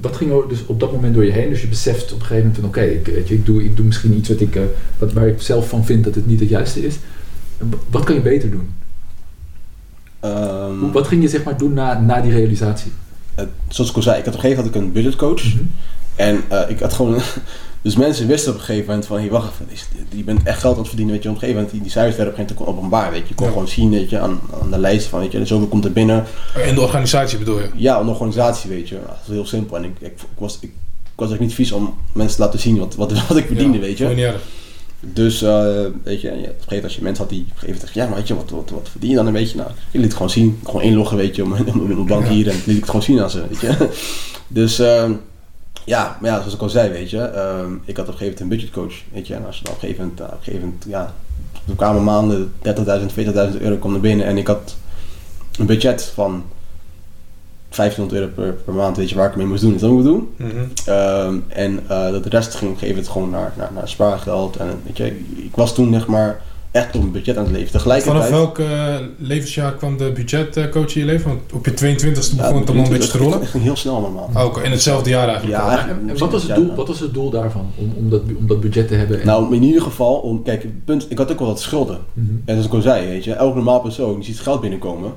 wat ging er dus op dat moment door je heen? Dus je beseft op een gegeven moment van oké, ik, doe, ik doe misschien iets wat ik, eh, wat, waar ik zelf van vind dat het niet het juiste is. Wat kan je beter doen? Hoe- Wat ging je zeg maar doen na, na die realisatie? zoals ik al zei, ik had op een gegeven moment had ik een budgetcoach. Mhm. En eh, ik had gewoon. Dus mensen wisten op een gegeven moment van, hey, wacht even, je bent echt geld aan het verdienen, weet je. Op een gegeven moment, die, die cijfers werden op een gegeven moment openbaar, weet je. Je kon Ja. gewoon zien, weet je, aan, aan de lijst van, weet je, zoveel komt er binnen. In de organisatie bedoel je? Ja, een organisatie, weet je. Dat is heel simpel. En ik, ik, ik was, ik, ik was ook niet vies om mensen te laten zien wat, wat, wat ik verdiende, Ja, weet je. niet erg. Dus, eh, weet je, ja, op een gegeven als je mensen had die op een gegeven moment ja, maar weet je, wat, wat, wat verdien je dan een beetje? Nou, ik liet het gewoon zien. Gewoon inloggen, weet je, om een bank hier en liet ik het gewoon zien aan ze, weet je. Dus, ehm, ja, maar ja, zoals ik al zei, weet je, ehm, ik had op een gegeven moment een budgetcoach, weet je. En als je dan op een gegeven moment, eh, op een gegeven moment, ja, er kwamen maanden 30.000, 40.000 euro kwam er binnen en ik had een budget van 1500 euro per, per maand, weet je, waar ik mee moest doen. Is dat moet doen? Mhm. Ehm, en eh de rest ging op een gegeven moment gewoon naar, naar, naar spaargeld. En weet je, ik was toen zeg maar echt op een budget aan het leven. Tegelijkertijd... Vanaf welk eh, levensjaar kwam de budgetcoach in je leven? Want op je 22e begon Ja, het allemaal een beetje te rollen. Het ging heel snel allemaal. Ah, Oké, in hetzelfde jaar eigenlijk. Ja, al. eigenlijk. En, en wat, was het doel, wat was het doel daarvan? Om, om, dat, om dat budget te hebben? En, Nou, in ieder geval, om, kijk, punt, ik had ook wel wat schulden. Mhm. En zoals ik al zei, weet je, elke normaal persoon die ziet geld binnenkomen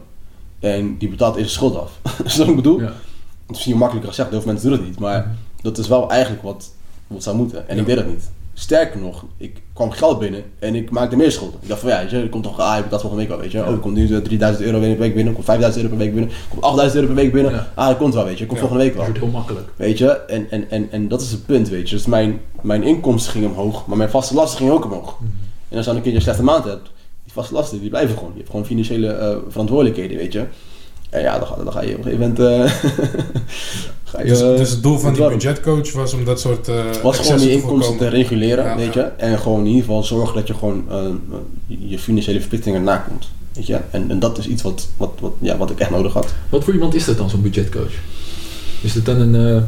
en die betaalt eerst schuld af. Is dat wat ik bedoel? Ja. Het is misschien makkelijker gezegd, heel veel mensen doen het niet, maar Mhm. dat is wel eigenlijk wat, wat zou moeten. En Ja. ik deed dat niet. Sterker nog, ik kwam geld binnen en ik maakte meer schulden. Ik dacht van ja, er komt toch, ah, je betaalt volgende week wel, weet je. Oh, er komt nu eh, 3000 euro per week binnen, komt 5000 euro per week binnen, komt 8000 euro per week binnen. Ja. Ah, dat komt wel, weet je, komt Ja. volgende week Dat wel. wordt heel makkelijk. Weet je, en, en, en, en dat is het punt, weet je. Dus mijn, mijn inkomsten gingen omhoog, maar mijn vaste lasten gingen ook omhoog. Mhm. En als je dan een keer een slechte maand hebt, die vaste lasten die blijven gewoon. Je hebt gewoon financiële eh, verantwoordelijkheden, weet je. En ja, dan ga, dan ga je op een gegeven moment... eh, ga je, Dus, eh, dus het doel van die budgetcoach was om dat soort eh was gewoon die te inkomsten te reguleren, Ja, weet ja. je. En gewoon in ieder geval zorgen dat je gewoon eh, je financiële verplichtingen nakomt. Weet je. En, en dat is iets wat, wat, wat, ja, wat ik echt nodig had. Wat voor iemand is dat dan, zo'n budgetcoach? Is het dan een... eh,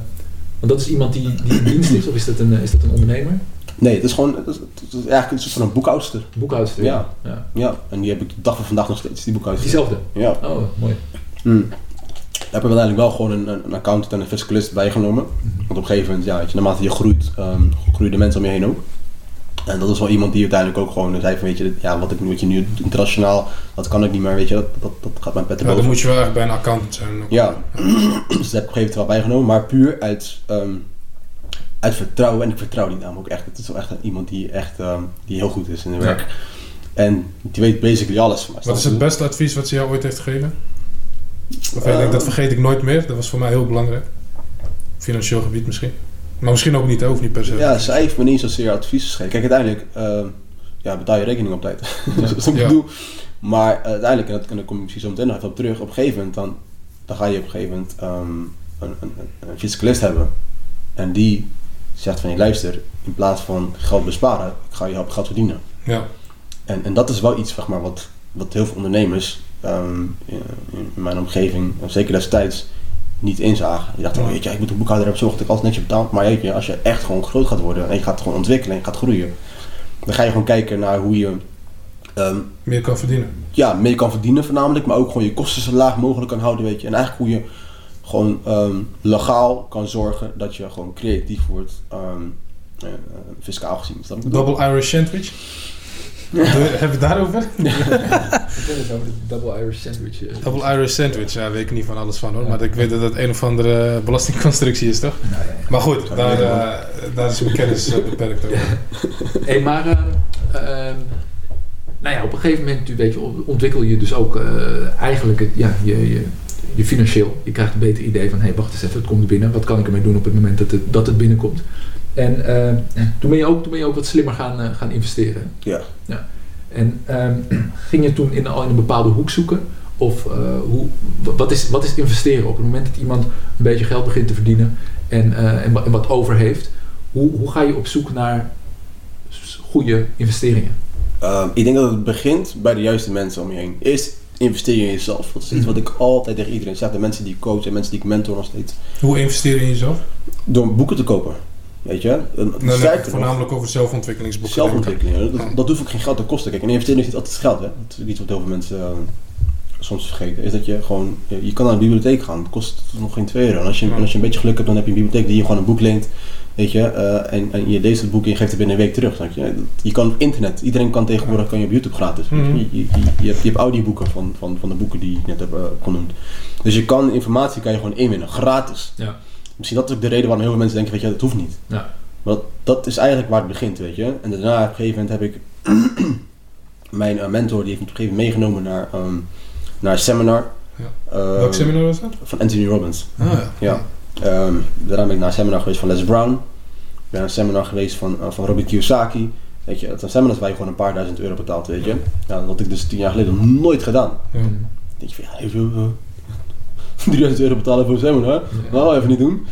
want dat is iemand die, die in dienst is, of is dat een, eh, is dat een ondernemer? Nee, het is gewoon het is, het is eigenlijk een soort van een boekhoudster. Boekhoudster? Ja. ja. Ja, en die heb ik de dag van vandaag nog steeds, die boekhoudster. Diezelfde? Ja. Oh, mooi. Daar heb ik uiteindelijk wel gewoon een, een accountant en een fiscalist bijgenomen. Want op een gegeven moment, ja, weet je, naarmate je groeit, ehm groeien de mensen om je heen ook. En dat is wel iemand die uiteindelijk ook gewoon zei van, weet je, ja, wat ik nu, wat je nu internationaal, dat kan ik niet meer, weet je, dat, dat, dat gaat mijn pet te Ja, dan moet je wel echt bij een accountant zijn. Ja, dus dat heb ik op een gegeven moment wel bijgenomen, maar puur uit, ehm, uit vertrouwen. En ik vertrouw die naam ook echt. Het is wel echt een- iemand die echt ehm, die heel goed is in zijn Ja. werk. En die weet basically alles van mij. Wat is het beste advies wat ze jou ooit heeft gegeven? Eh. denkt, dat vergeet ik nooit meer. Dat was voor mij heel belangrijk. Financieel gebied misschien. Maar misschien ook niet, hoeft niet per se. Ja, zij heeft me niet zozeer advies gegeven. Kijk, uiteindelijk ehm, ja, betaal je rekening op tijd. dat is wat ik Ja. bedoel. Maar eh, uiteindelijk, en dat, en daar kom ik misschien zo meteen nog even op terug, op een gegeven moment dan, dan ga je op een gegeven moment ehm, een, een, een, een fiscalist hebben. En die zegt van, je luister, in plaats van geld besparen, ik ga je helpen geld verdienen. Ja. En, en dat is wel iets zeg maar, wat, wat heel veel ondernemers ehm, in, in mijn omgeving, zeker destijds, niet inzagen. Die dachten, Ja. van, weet je, ik moet een boekhouder hebben, zorg dat ik alles netjes betaal. Maar weet je, als je echt gewoon groot gaat worden en je gaat gewoon ontwikkelen en je gaat groeien, dan ga je gewoon kijken naar hoe je ehm, Meer kan verdienen. ja, meer kan verdienen voornamelijk, maar ook gewoon je kosten zo laag mogelijk kan houden, weet je. En eigenlijk hoe je gewoon ehm, legaal kan zorgen dat je gewoon creatief wordt, eh, eh, fiscaal gezien. Double Irish sandwich. Doe- Heb je het daarover? Ik het over de double Irish sandwich. eh. Double Irish sandwich, ja, weet ik niet van alles van hoor. Maar ik weet dat dat een of andere belastingconstructie is, toch? Nou, ja. Maar goed, daar, eh, daar is mijn kennis eh, beperkt over. Hey, maar ehm, ehm, nou ja, op een gegeven moment tu- weet je, ontwikkel je dus ook eh, eigenlijk het, ja, je, je, je financieel. Je krijgt een beter idee van, hé, hey, wacht eens even, het komt binnen. Wat kan ik ermee doen op het moment dat het, dat het binnenkomt? En eh, toen, ben je ook, toen ben je ook wat slimmer gaan, eh, gaan investeren. Ja. En ehm, ging je toen in, al in een bepaalde hoek zoeken? Of eh, hoe, wa- wat, is, wat is investeren? Op het moment dat iemand een beetje geld begint te verdienen en, eh, en, en wat over heeft, hoe, hoe ga je op zoek naar goede investeringen? Ehm, ik denk dat het begint bij de juiste mensen om je heen. Eerst investeer je in jezelf. Dat is iets wat ik altijd tegen iedereen zeg. De mensen die ik coach en mensen die ik mentor nog steeds. Hoe investeer je in jezelf? Door boeken te kopen. Weet je? Een, nee, voornamelijk over zelfontwikkelingsboeken. zelfontwikkeling. Dat, dat hoeft ook geen geld te kosten. Kijk, een investering is niet altijd geld. Hè? Dat is iets wat heel veel mensen eh, soms vergeten, is dat je gewoon, je je kan naar de bibliotheek gaan. Het kost nog geen 2 euro. En als je, Ja. en als je een beetje geluk hebt, dan heb je een bibliotheek die je gewoon een boek leent. Weet je, eh, en, en je leest het boek en je geeft het binnen een week terug. Snap je? Je kan op internet, iedereen kan tegenwoordig kan je op YouTube gratis. Mhm. Je, je, je, je hebt, je hebt audioboeken van, van, van de boeken die ik net heb eh, genoemd. Dus je kan informatie kan je gewoon inwinnen, gratis. Ja. Misschien dat is ook de reden waarom heel veel mensen denken, weet je, dat hoeft niet. Ja. Maar dat, dat is eigenlijk waar het begint, weet je. En daarna op een gegeven moment heb ik mijn eh, mentor, die heeft me op een gegeven moment meegenomen naar, ehm, naar een seminar. Ja. Ehm, Welk seminar was dat? Van Anthony Robbins. Ah, ja. Ja. Ehm, daarna ben ik naar een seminar geweest van Les Brown. Ik ben naar een seminar geweest van, eh, van Robert Kiyosaki. Weet je, het zijn seminars waar je gewoon een paar duizend euro betaalt, weet je. Ja, dat had ik dus tien jaar geleden nog nooit gedaan. Ja. Dan denk je van, ja, even, 3000 euro betalen voor een seminar? Nou, even niet doen.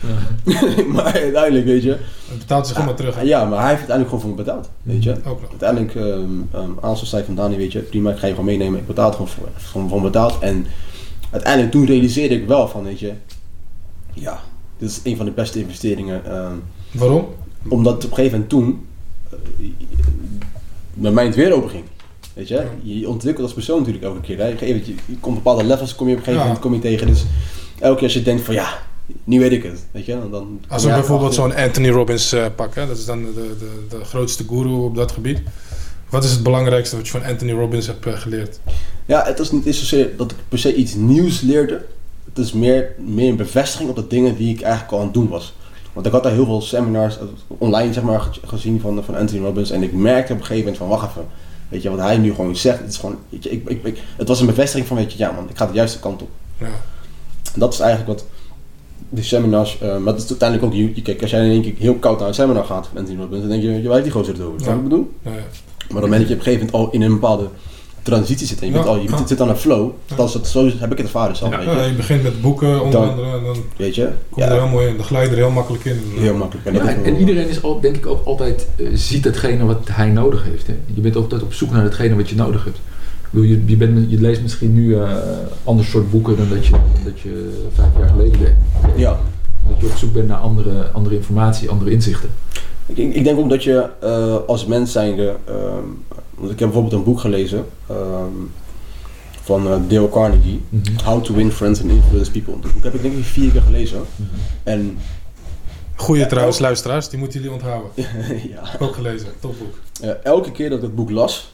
Ja. maar uiteindelijk, weet je. Het betaalt zich helemaal terug. hè? Ja, maar hij heeft uiteindelijk gewoon voor me betaald, weet je. Ook nog. Uiteindelijk, um, um, Aansel zei van Dani, weet je, prima, ik ga je gewoon meenemen. Ik betaal het gewoon voor, gewoon voor betaald. En uiteindelijk toen realiseerde ik wel van, weet je, ja, dit is een van de beste investeringen. ehm, Waarom? omdat op een gegeven moment toen, eh, mijn mind weer open ging. Weet je, je ontwikkelt als persoon natuurlijk elke keer. Hè? Je, je komt op bepaalde levels, kom je op een gegeven moment kom je tegen. Dus elke keer als je denkt van, ja, nu weet ik het. Weet je, dan, dan Als we bijvoorbeeld zo'n Anthony Robbins eh, pakken, dat is dan de, de, de grootste guru op dat gebied. Wat is het belangrijkste wat je van Anthony Robbins hebt eh, geleerd? Ja, het is niet eens zozeer dat ik per se iets nieuws leerde. Het is meer, meer een bevestiging op de dingen die ik eigenlijk al aan het doen was. Want ik had daar heel veel seminars eh, online zeg maar, ge- gezien van, van Anthony Robbins. En ik merkte op een gegeven moment van, wacht even. Weet je, wat hij nu gewoon zegt, het is gewoon, weet je, ik, ik, ik, het was een bevestiging van, weet je, ja man, ik ga de juiste kant op. Ja. En dat is eigenlijk wat die seminars, eh, maar dat is uiteindelijk ook, je, kijk, als jij in één keer heel koud naar een seminar gaat Anthony Robbins, dan denk je, weet je, waar heeft die gozer het over? Wat ik bedoel? Ja, ja. Maar op het moment dat je op een gegeven moment al in een bepaalde transitie zit en je, Ja, bent al, je ja. zit aan een flow, Ja. dat is het, zo heb ik het ervaren zelf, Ja. weet je. Ja, je begint met boeken onder Dan- andere en dan Weet je? kom je er heel mooi in. Dan glij je er heel makkelijk in. heel makkelijk. En Ja, dat is en, wel- en iedereen is al, denk ik ook altijd, eh, ziet hetgene wat hij nodig heeft. Hè? Je bent altijd op zoek naar hetgene wat je nodig hebt. Bedoel, je, je, bent, je leest misschien nu eh ander soort boeken dan dat je, dat je vijf jaar geleden deed. Ja. Dat je op zoek bent naar andere, andere informatie, andere inzichten. Ik, ik denk ook dat je eh, als mens zijnde, ehm, want ik heb bijvoorbeeld een boek gelezen ehm, van eh, Dale Carnegie, How to Win Friends and Influence People. Dat boek heb ik denk ik vier keer gelezen. En Goeie Ja, trouwens, ook- luisteraars, die moeten jullie onthouden. ja, Ook gelezen, topboek. eh, elke keer dat ik het boek las,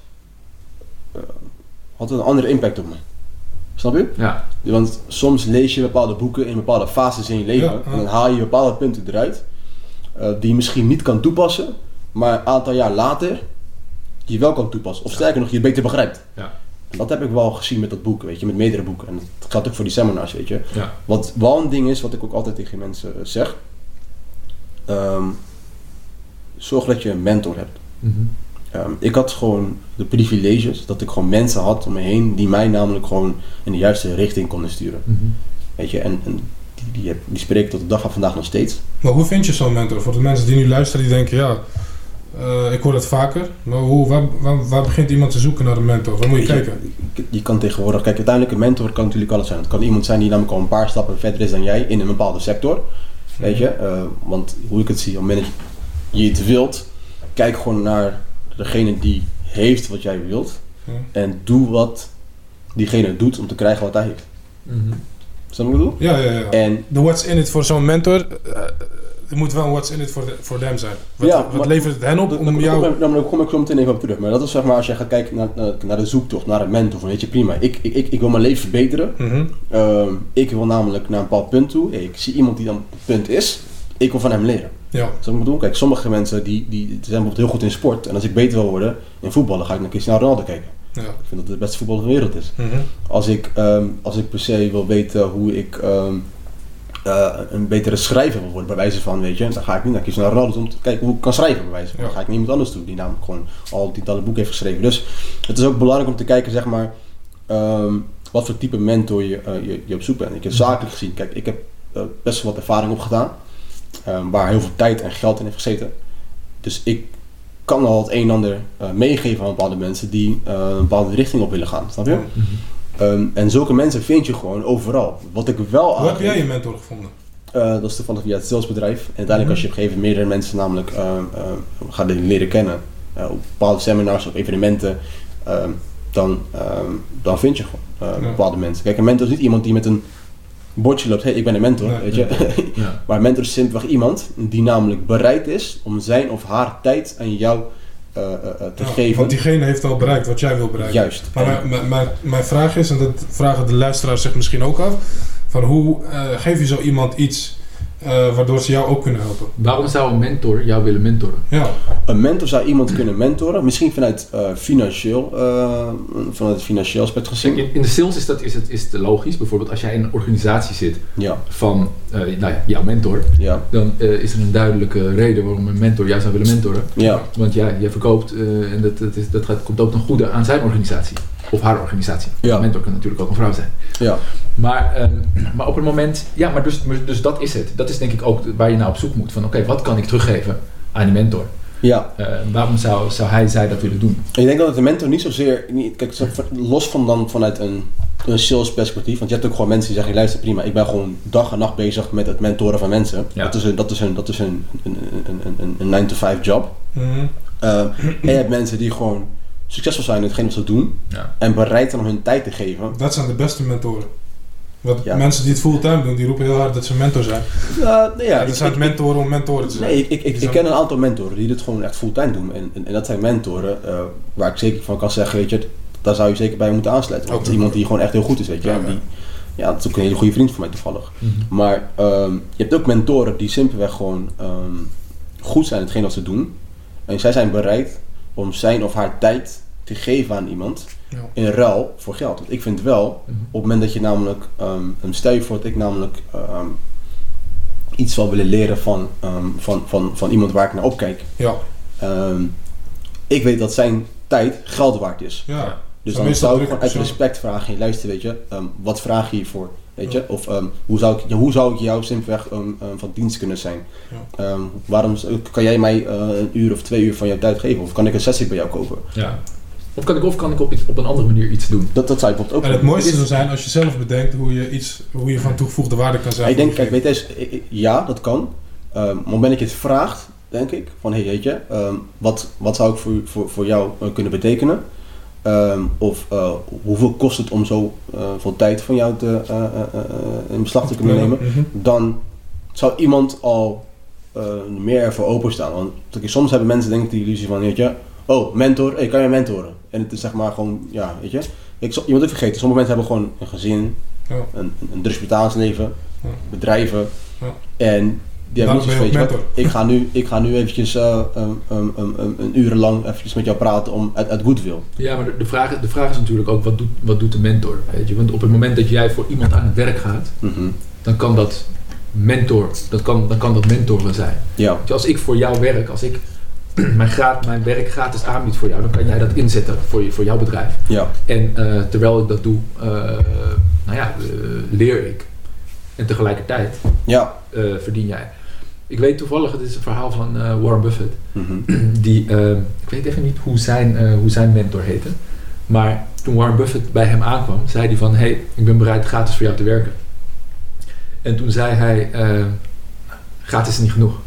eh, had het een andere impact op me. Snap je? Ja, Want soms lees je bepaalde boeken in bepaalde fases in je leven Ja, ja. en dan haal je bepaalde punten eruit eh, die je misschien niet kan toepassen, maar een aantal jaar later je wel kan toepassen. Of sterker nog, je het beter begrijpt. Ja. En dat heb ik wel gezien met dat boek, weet je, met meerdere boeken. En dat geldt ook voor die seminars, weet je. ja. Wat wel een ding is, wat ik ook altijd tegen mensen eh, zeg. ehm, zorg dat je een mentor hebt. Mhm. Ehm, ik had gewoon de privileges dat ik gewoon mensen had om me heen die mij namelijk gewoon in de juiste richting konden sturen. Mhm. Weet je, en, en die, die, heb- die spreek ik tot de dag van vandaag nog steeds. Maar hoe vind je zo'n mentor? Voor de mensen die nu luisteren, die denken, ja, eh, ik hoor dat vaker. Maar hoe, waar, waar, waar begint iemand te zoeken naar een mentor? Waar moet je kijken? Je, je kan tegenwoordig, kijk, uiteindelijk een mentor kan natuurlijk alles zijn. Het kan iemand zijn die namelijk al een paar stappen verder is dan jij in een bepaalde sector. Weet je, Eh, want hoe ik het zie, op het moment dat je het wilt, kijk gewoon naar degene die heeft wat jij wilt. Ja. En doe wat diegene doet om te krijgen wat hij heeft. Mhm. Snap je wat ik bedoel? Ja, ja, ja. En De what's in it voor zo'n mentor, eh, er moet wel een what's in it voor them zijn. Wat, Ja, wat maar- levert het hen op Dat- om jou... kom ik- daar kom ik zo meteen even op terug. Maar dat is zeg maar als je gaat kijken naar, naar, naar de zoektocht, naar een mentor. Van, weet je, prima. Ik, ik, ik, ik wil mijn leven verbeteren. Mhm. Ehm, ik wil namelijk naar een bepaald punt toe. Ik zie iemand die dan op het punt is. Ik wil van hem leren. Ja, Zou ik bedoel? Kijk, sommige mensen die, die, zijn bijvoorbeeld heel goed in sport. En als ik beter wil worden in voetballen, ga ik naar Cristiano Ronaldo kijken. ja. Ik vind dat het de beste voetballer van de wereld is. Mhm. Als ik, ehm, als ik per se wil weten hoe ik ehm, eh, een betere schrijver wil worden, bij wijze van, weet je, dan ga ik niet naar Cristiano Ronaldo om te kijken hoe ik kan schrijven, bij wijze van. Dan ga ik naar iemand anders toe, die namelijk gewoon al tientallen boeken heeft geschreven. Dus het is ook belangrijk om te kijken, zeg maar, ehm, wat voor type mentor je, eh, je, je op zoek bent. Ik heb zakelijk gezien, kijk, ik heb eh, best wel wat ervaring opgedaan, ehm, waar heel veel tijd en geld in heeft gezeten. Dus ik kan al het een en ander meegeven aan bepaalde mensen die een bepaalde richting op willen gaan, snap je? Mhm. Ehm, en zulke mensen vind je gewoon overal. Wat ik wel Hoe heb jij je mentor gevonden? eh, dat is toevallig via het salesbedrijf. En uiteindelijk als je op een gegeven moment meerdere mensen namelijk ehm, ehm, gaat leren kennen, eh, op bepaalde seminars of evenementen, ehm, dan, ehm, dan vind je gewoon eh, Ja. bepaalde mensen. Kijk, een mentor is niet iemand die met een bordje loopt, hé, hey, ik ben een mentor, Nee, weet je. Ja. maar een mentor is simpelweg iemand die namelijk bereid is om zijn of haar tijd aan jou eh, te Ja, geven. Want diegene heeft al bereikt wat jij wil bereiken. Juist. Maar mijn, mijn, mijn, vraag is, en dat vragen de luisteraars zich misschien ook af, van hoe eh, geef je zo iemand iets eh, waardoor ze jou ook kunnen helpen? Waarom zou een mentor jou willen mentoren? Ja, Een mentor zou iemand kunnen mentoren, misschien vanuit, eh, financieel, eh, vanuit het financieel aspect gezien. in, in de sales is, dat, is, het, is het logisch. Bijvoorbeeld als jij in een organisatie zit Ja, van eh, nou ja, jouw mentor, ja, dan eh, is er een duidelijke reden waarom een mentor jou zou willen mentoren. ja, Want ja, je verkoopt eh, en dat, dat, is, dat gaat, komt ook ten goede aan zijn organisatie. Of haar organisatie. Ja. Een mentor kan natuurlijk ook een vrouw zijn. ja. Maar, ehm, maar op het moment, ja, maar dus, dus dat is het. Dat is denk ik ook waar je naar op zoek moet. Van oké, wat kan ik teruggeven aan die mentor? ja. Eh, waarom zou, zou hij, zij dat willen doen? Ik denk dat een mentor niet zozeer, niet, kijk, los van dan vanuit een, een sales perspectief, want je hebt ook gewoon mensen die zeggen, luister prima, ik ben gewoon dag en nacht bezig met het mentoren van mensen. Ja. Dat is een, dat is een, dat is een, een, een, een, een, een 9 to 5 job. Mhm. Eh, en je hebt mensen die gewoon succesvol zijn in hetgeen wat ze doen Ja. en bereid zijn om hun tijd te geven. dat zijn de beste mentoren. Want Ja. mensen die het fulltime doen, die roepen heel hard dat ze mentor zijn. Nee, ja, ik- dat zijn ik- mentoren om mentoren te zijn. Nee, ik, ik, ik, ken een aantal mentoren die dit gewoon echt fulltime doen. En, en, en dat zijn mentoren eh, waar ik zeker van kan zeggen, weet je, daar zou je zeker bij moeten aansluiten. Want Ook dat is iemand die gewoon echt heel goed is, weet je. Ja, En ja. die, ja, dat is ook een hele goede vriend van mij toevallig. Mhm. Maar ehm, je hebt ook mentoren die simpelweg gewoon ehm, goed zijn in hetgeen wat ze doen. En zij zijn bereid om zijn of haar tijd te geven aan iemand Ja. in ruil voor geld. Want ik vind wel, Mhm. op het moment dat je namelijk, ehm een stel je voor dat ik namelijk ehm, iets zou willen leren van, ehm, van, van, van iemand waar ik naar opkijk. Ja, Ehm, ik weet dat zijn tijd geld waard is. ja. Dus Zo dan zou ik gewoon uit respect vragen, luister weet je, ehm, wat vraag je hiervoor? Weet je? Ja. Of ehm, hoe, zou ik, ja, hoe zou ik jou simpelweg ehm, van dienst kunnen zijn? Ja. Ehm, waarom kan jij mij eh, een uur of twee uur van jouw tijd geven? Of kan ik een sessie bij jou kopen? Ja. Of kan ik, of kan ik op, iets, op een andere manier iets doen? Dat, dat zou ik bijvoorbeeld ook En het mooiste is- zou zijn als je zelf bedenkt hoe je, iets, hoe je van toegevoegde waarde kan zijn. ik denk, kijk, weet je, ja, dat kan. Ehm, maar op het moment dat je het vraagt, denk ik, van hey, weet je, ehm, wat, wat zou ik voor, voor, voor jou eh, kunnen betekenen? Ehm, of eh, hoeveel kost het om zo eh, veel tijd van jou te, eh, in beslag te kunnen nemen? Mhm. Dan zou iemand al meer ervoor openstaan. Want soms hebben mensen denk ik die illusie van, weet je, oh, mentor, hey, kan je mentoren? En het is zeg maar gewoon, ja, weet je. Ik, je moet het vergeten, sommige mensen hebben gewoon een gezin, Ja. een, een drugs betalingsleven, Ja. bedrijven. Ja. En die hebben Daarom niet ben zoiets je weet ook je wat, ik ga nu, ik ga nu eventjes eh, um, um, um, um, een uren lang eventjes met jou praten om uit, uit goodwill. Ja, maar de, de, vraag, de vraag is natuurlijk ook, wat doet, wat doet de mentor? Weet je? Want op het moment dat jij voor iemand aan het werk gaat, Mhm. dan kan dat mentor, dat kan, dan kan dat mentoren zijn. Ja, Dus als ik voor jou werk, als ik mijn, graad, mijn werk gratis aanbied voor jou, dan kan jij dat inzetten voor, je, voor jouw bedrijf. ja, En eh, terwijl ik dat doe, eh, nou ja, leer ik. En tegelijkertijd ja. eh, verdien jij. Ik weet toevallig, het is een verhaal van eh, Warren Buffett. Mhm. Die, eh, ik weet even niet hoe zijn, eh, hoe zijn mentor heette. Maar toen Warren Buffett bij hem aankwam, zei hij van... Hé, hey, ik ben bereid gratis voor jou te werken. En toen zei hij... eh, gratis is niet genoeg.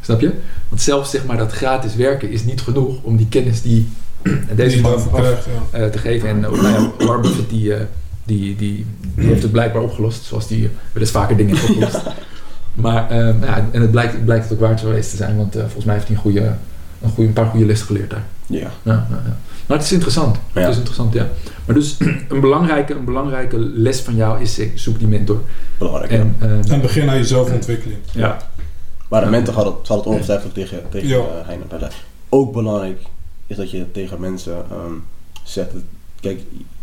Snap je? Want zelfs zeg maar dat gratis werken is niet genoeg om die kennis die deze man ja. eh, te geven. En ook, nou ja, Warren Buffett die, eh, die, die, die heeft het blijkbaar opgelost. Zoals die wel eens vaker dingen heeft opgelost. Maar eh, nou ja, en het blijkt, het blijkt het ook waard geweest te zijn. Want eh, volgens mij heeft hij een, goede, een, goede, een paar goede lessen geleerd daar. Ja, Ja, ja, ja. Maar het is interessant. Ja. Het is interessant, ja. Maar dus een belangrijke, een belangrijke les van jou is zoek die mentor. belangrijk. En, eh, En begin aan je zelfontwikkeling. ja. Maar de mentor gaat het, zal het ongetwijfeld tegen, tegen Ja. Heine vertellen. Ook belangrijk is dat je tegen mensen ehm, zegt, dat- kijk,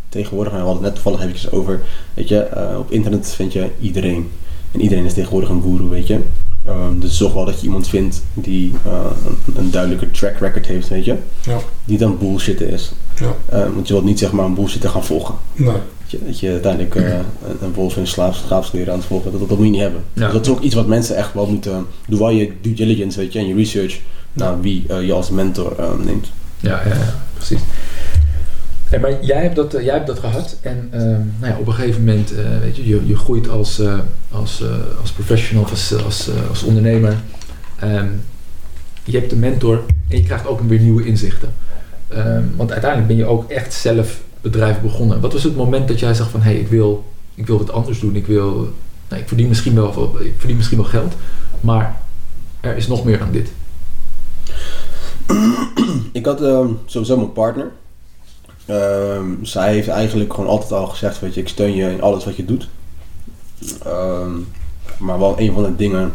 tegenwoordig, we hadden het net toevallig eventjes over, weet je, eh, op internet vind je iedereen. En iedereen is tegenwoordig een guru, weet je. Ehm, dus zorg wel dat je iemand vindt die eh, een, een duidelijke track record heeft, weet je. Ja. Die dan bullshitten is. Ja. Eh, want je wilt niet zeg maar een bullshitter gaan volgen. Nee. Dat je, dat je uiteindelijk eh, een, een wolf in schaapskleren aan het volgen, dat, dat, dat moet je niet hebben. Ja. Dus dat is ook iets wat mensen echt wel moeten, doe wel je due diligence, weet je, en je research naar wie eh, je als mentor eh, neemt. Ja, ja, ja, precies. Maar jij hebt dat, eh, jij hebt dat gehad en ehm, nou ja, op een gegeven moment, eh, weet je, je, je groeit als, eh, als, als professional, of als, als, als ondernemer. Ehm, je hebt een mentor en je krijgt ook weer nieuwe inzichten. Ehm, want uiteindelijk ben je ook echt zelf bedrijf begonnen. Wat was het moment dat jij zag van, hé, hey, ik, wil, ik wil wat anders doen. Ik, wil, nou, ik, verdien misschien wel, ik verdien misschien wel geld, maar er is nog meer dan dit. ik had sowieso mijn partner. Ehm, zij heeft eigenlijk gewoon altijd al gezegd, weet je, ik steun je in alles wat je doet. Ehm, maar wel een van de dingen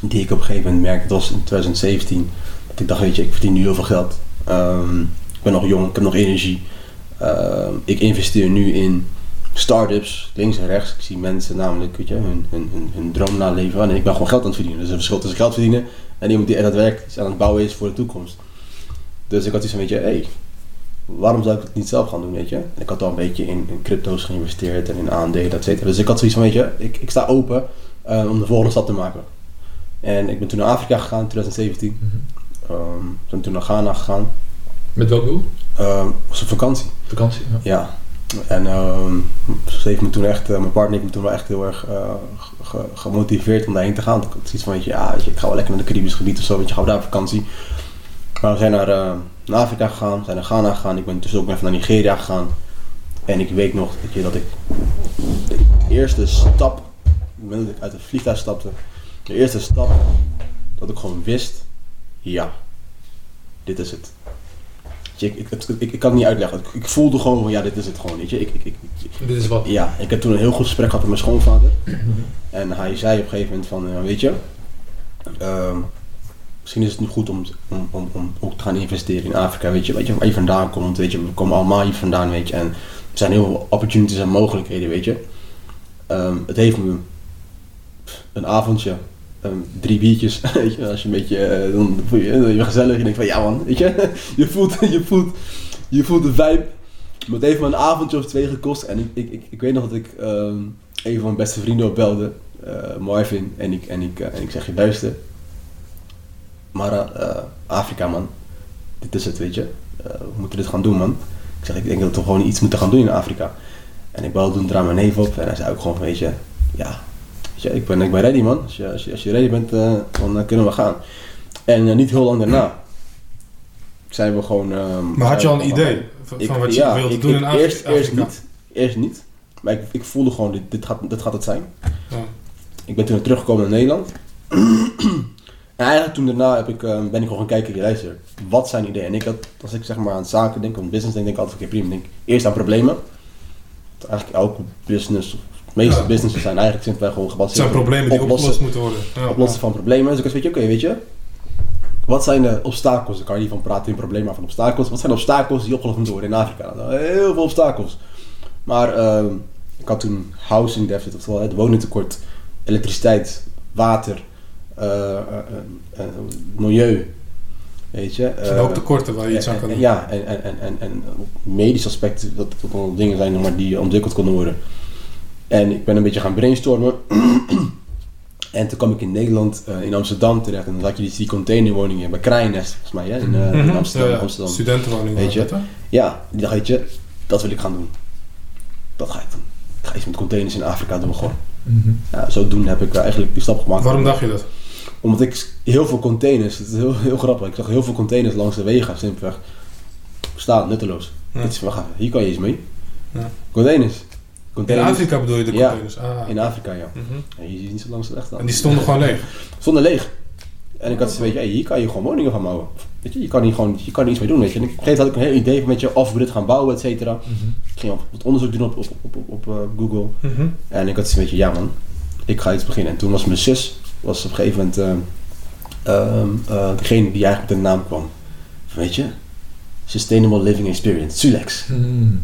die ik op een gegeven moment merkte, dat was in 2017, dat ik dacht, weet je, ik verdien nu heel veel geld. ik ben nog jong, ik heb nog energie. ik investeer nu in start-ups, links en rechts. Ik zie mensen namelijk weet je, hun, hun, hun, droom naleven. En ik ben gewoon geld aan het verdienen. Dus er is een verschil tussen geld verdienen en iemand die echt daadwerkelijk aan het bouwen is voor de toekomst. Dus ik had iets van, weet je, hey, waarom zou ik het niet zelf gaan doen, weet je? ik had al een beetje in, in crypto's geïnvesteerd en in aandelen, et cetera. Dus ik had zoiets van, weet je, ik, ik sta open uh, om de volgende stap te maken. En ik ben toen naar Afrika gegaan in 2017. Mm -hmm. um, ben toen naar Ghana gegaan. Met welk doel? Um, was een vakantie. Vakantie, ja. ja. En um, ze heeft me toen echt, uh, mijn partner heeft me toen wel echt heel erg uh, ge gemotiveerd om daarheen te gaan. Ik had zoiets van, weet je, ja, weet je, ik ga wel lekker naar de Caribisch gebied of zo, weet je, gaan we daar op vakantie. Maar we zijn naar, naar Afrika gegaan, zijn naar Ghana gegaan, ik ben dus ook even naar Nigeria gegaan. En ik weet nog weet je, dat ik de eerste stap, dat ik uit het vliegtuig stapte, de eerste stap, dat ik gewoon wist, ja, dit is het. Ik, ik, ik, ik, kan het niet uitleggen. Ik, voelde gewoon van ja, dit is het gewoon. Weet je. Ik, ik, ik, dit is wat? Ja, ik heb toen een heel goed gesprek gehad met mijn schoonvader. en hij zei op een gegeven moment van, uh, weet je, uh, misschien is het nu goed om, om, om, om ook te gaan investeren in Afrika. Weet je, weet je waar je vandaan komt. Weet je, we komen allemaal hier vandaan, weet je. En er zijn heel veel opportunities en mogelijkheden, weet je. Um, het heeft me een avondje Um, drie biertjes, weet je, als je een beetje, uh, dan voel je je gezellig, je denkt van ja man, weet je, je voelt, je voelt, je voelt de vibe. Maar het heeft me een avondje of twee gekost en ik, ik, ik, ik weet nog dat ik um, een van mijn beste vrienden opbelde, uh, Marvin, en ik, en, ik, uh, en ik zeg je luister, maar Afrika man, dit is het weet je, we moeten dit gaan doen man. Ik zeg ik denk dat we gewoon iets moeten gaan doen in Afrika. En ik belde toen daar mijn neef op en hij zei ook gewoon weet je, ja, ja, ik, ben, ik ben ready man. Als je, als je, als je ready bent, uh, dan uh, kunnen we gaan. En uh, niet heel lang daarna zijn we gewoon... maar had je al een idee van ik, wat je ja, wilde ik, doen in Afrika? Eerst, eerst niet. Eerst niet. Maar ik, ik voelde gewoon, dit, dit, gaat, dit gaat het zijn. Ja. Ik ben toen teruggekomen naar Nederland. en eigenlijk toen daarna heb ik, ben ik gewoon gaan kijken, luister, wat zijn ideeën? En ik had, als ik zeg maar aan zaken denk, aan business denk, denk ik altijd, oké okay, prima, denk eerst aan problemen. Eigenlijk elke business de meeste ja. businesses zijn eigenlijk simpelweg gewoon gebaseerd op... zijn problemen die opgelost moeten worden. Ja, oplossen van problemen. Dus ik weet je, oké, okay, weet je... Wat zijn de obstakels? Ik kan je niet van praten in problemen, maar van obstakels. Wat zijn de obstakels die opgelost moeten worden in Afrika? Nou, heel veel obstakels. Maar uh, ik had toen housing deficit, oftewel het woningtekort, elektriciteit, water, milieu. Weet je. Er zijn ook tekorten waar je iets aan kan doen. Ja, en, en, en, en, en medisch aspecten, dat ook wel dingen zijn maar die ontwikkeld konden worden. En ik ben een beetje gaan brainstormen. en toen kwam ik in Nederland, uh, in Amsterdam terecht. En dan had je die, die containerwoningen bij Krijnest, volgens mij, hè, in, uh, in Amsterdam. Ja, ja. Amsterdam. Studentenwoningen. Weet je? Ja, die dacht, weet je, dat wil ik gaan doen. Dat ga ik doen. Ik ga iets met containers in Afrika doen gewoon. Mm -hmm. ja, zodoende heb ik eigenlijk die stap gemaakt. Waarom dacht je dat? Omdat ik heel veel containers, het is heel, heel grappig, ik zag heel veel containers langs de wegen simpelweg staan, nutteloos. Ja. Wacht hier kan je iets mee. Ja. Containers. In Afrika bedoel je de containers? Ja, ah. in Afrika ja. Mm -hmm. en je ziet niet zo langs de weg En die stonden gewoon leeg? Stonden leeg. En ik had zoiets, je, hier kan je gewoon woningen van bouwen. Weet je, je kan, hier gewoon, je kan er iets mee doen, weet je. En op een gegeven moment had ik een heel idee van, weet je, off-grid gaan bouwen, et cetera. Mm -hmm. Ik ging wat onderzoek doen op, op, op, op, op uh, Google. Mm -hmm. En ik had zoiets, je, ja man, ik ga iets beginnen. En toen was mijn zus, was op een gegeven moment uh, uh, uh, degene die eigenlijk met de naam kwam. Weet je, Sustainable Living Experience, SULEX. Mm.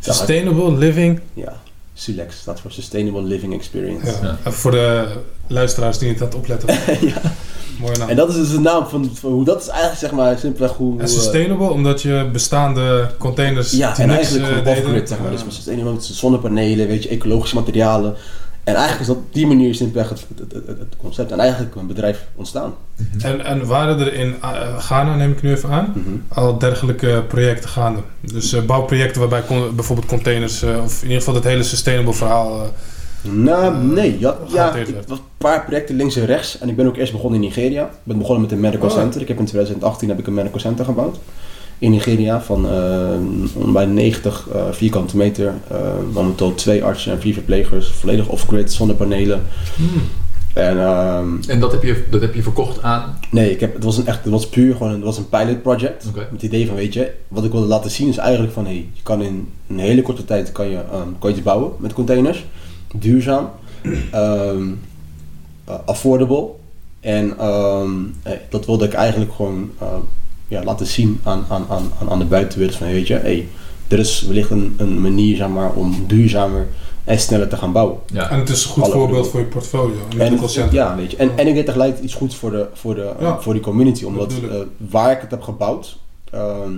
Sustainable Living? Ja. SULEX staat voor Sustainable Living Experience. Ja. Voor de luisteraars die aan het opletten. ja. Mooie naam. En dat is dus de naam van, van, hoe dat is eigenlijk zeg maar simpelweg hoe... En sustainable, uh, omdat je bestaande containers... Ja, en eigenlijk gewoon uh, off-grid zeg maar. Dus sustainable met zonnepanelen, weet je, ecologische materialen. En eigenlijk is dat op die manier simpelweg het, het, het, het, concept en eigenlijk een bedrijf ontstaan. En, en waren er in uh, Ghana, neem ik nu even aan, mm -hmm. al dergelijke projecten gaande? Dus uh, bouwprojecten waarbij bijvoorbeeld containers, uh, of in ieder geval het hele sustainable verhaal... nou, nee. Ja, ja ik, was een paar projecten links en rechts. En ik ben ook eerst begonnen in Nigeria. Ik ben begonnen met een medical oh. center. Ik heb in 2018 heb ik een medical center gebouwd. In Nigeria van eh, bij 90 eh, vierkante meter. eh momenteel twee artsen en vier verplegers, volledig off-grid, zonder panelen. En ehm, En dat heb, je, dat heb je verkocht aan. nee, ik heb, het, was een echt, het was puur gewoon een, het was een pilot project. Met het idee van, weet je, wat ik wilde laten zien is eigenlijk van, hey, je kan in een hele korte tijd kan je, ehm, kan je iets bouwen met containers. Duurzaam, ehm, eh, affordable. En dat wilde ik eigenlijk gewoon ja, laten zien aan, aan, aan, aan- aan de buitenwereld van, weet je, hey, er is wellicht een, een manier zeg maar, om duurzamer en sneller te gaan bouwen. Ja. En het is een goed Alle voorbeeld voor je portfolio. En, medical center. ja, weet je. En, en ik deed tegelijk iets goeds voor, de, voor, de, Ja. voor die community. Omdat eh, waar ik het heb gebouwd, ehm,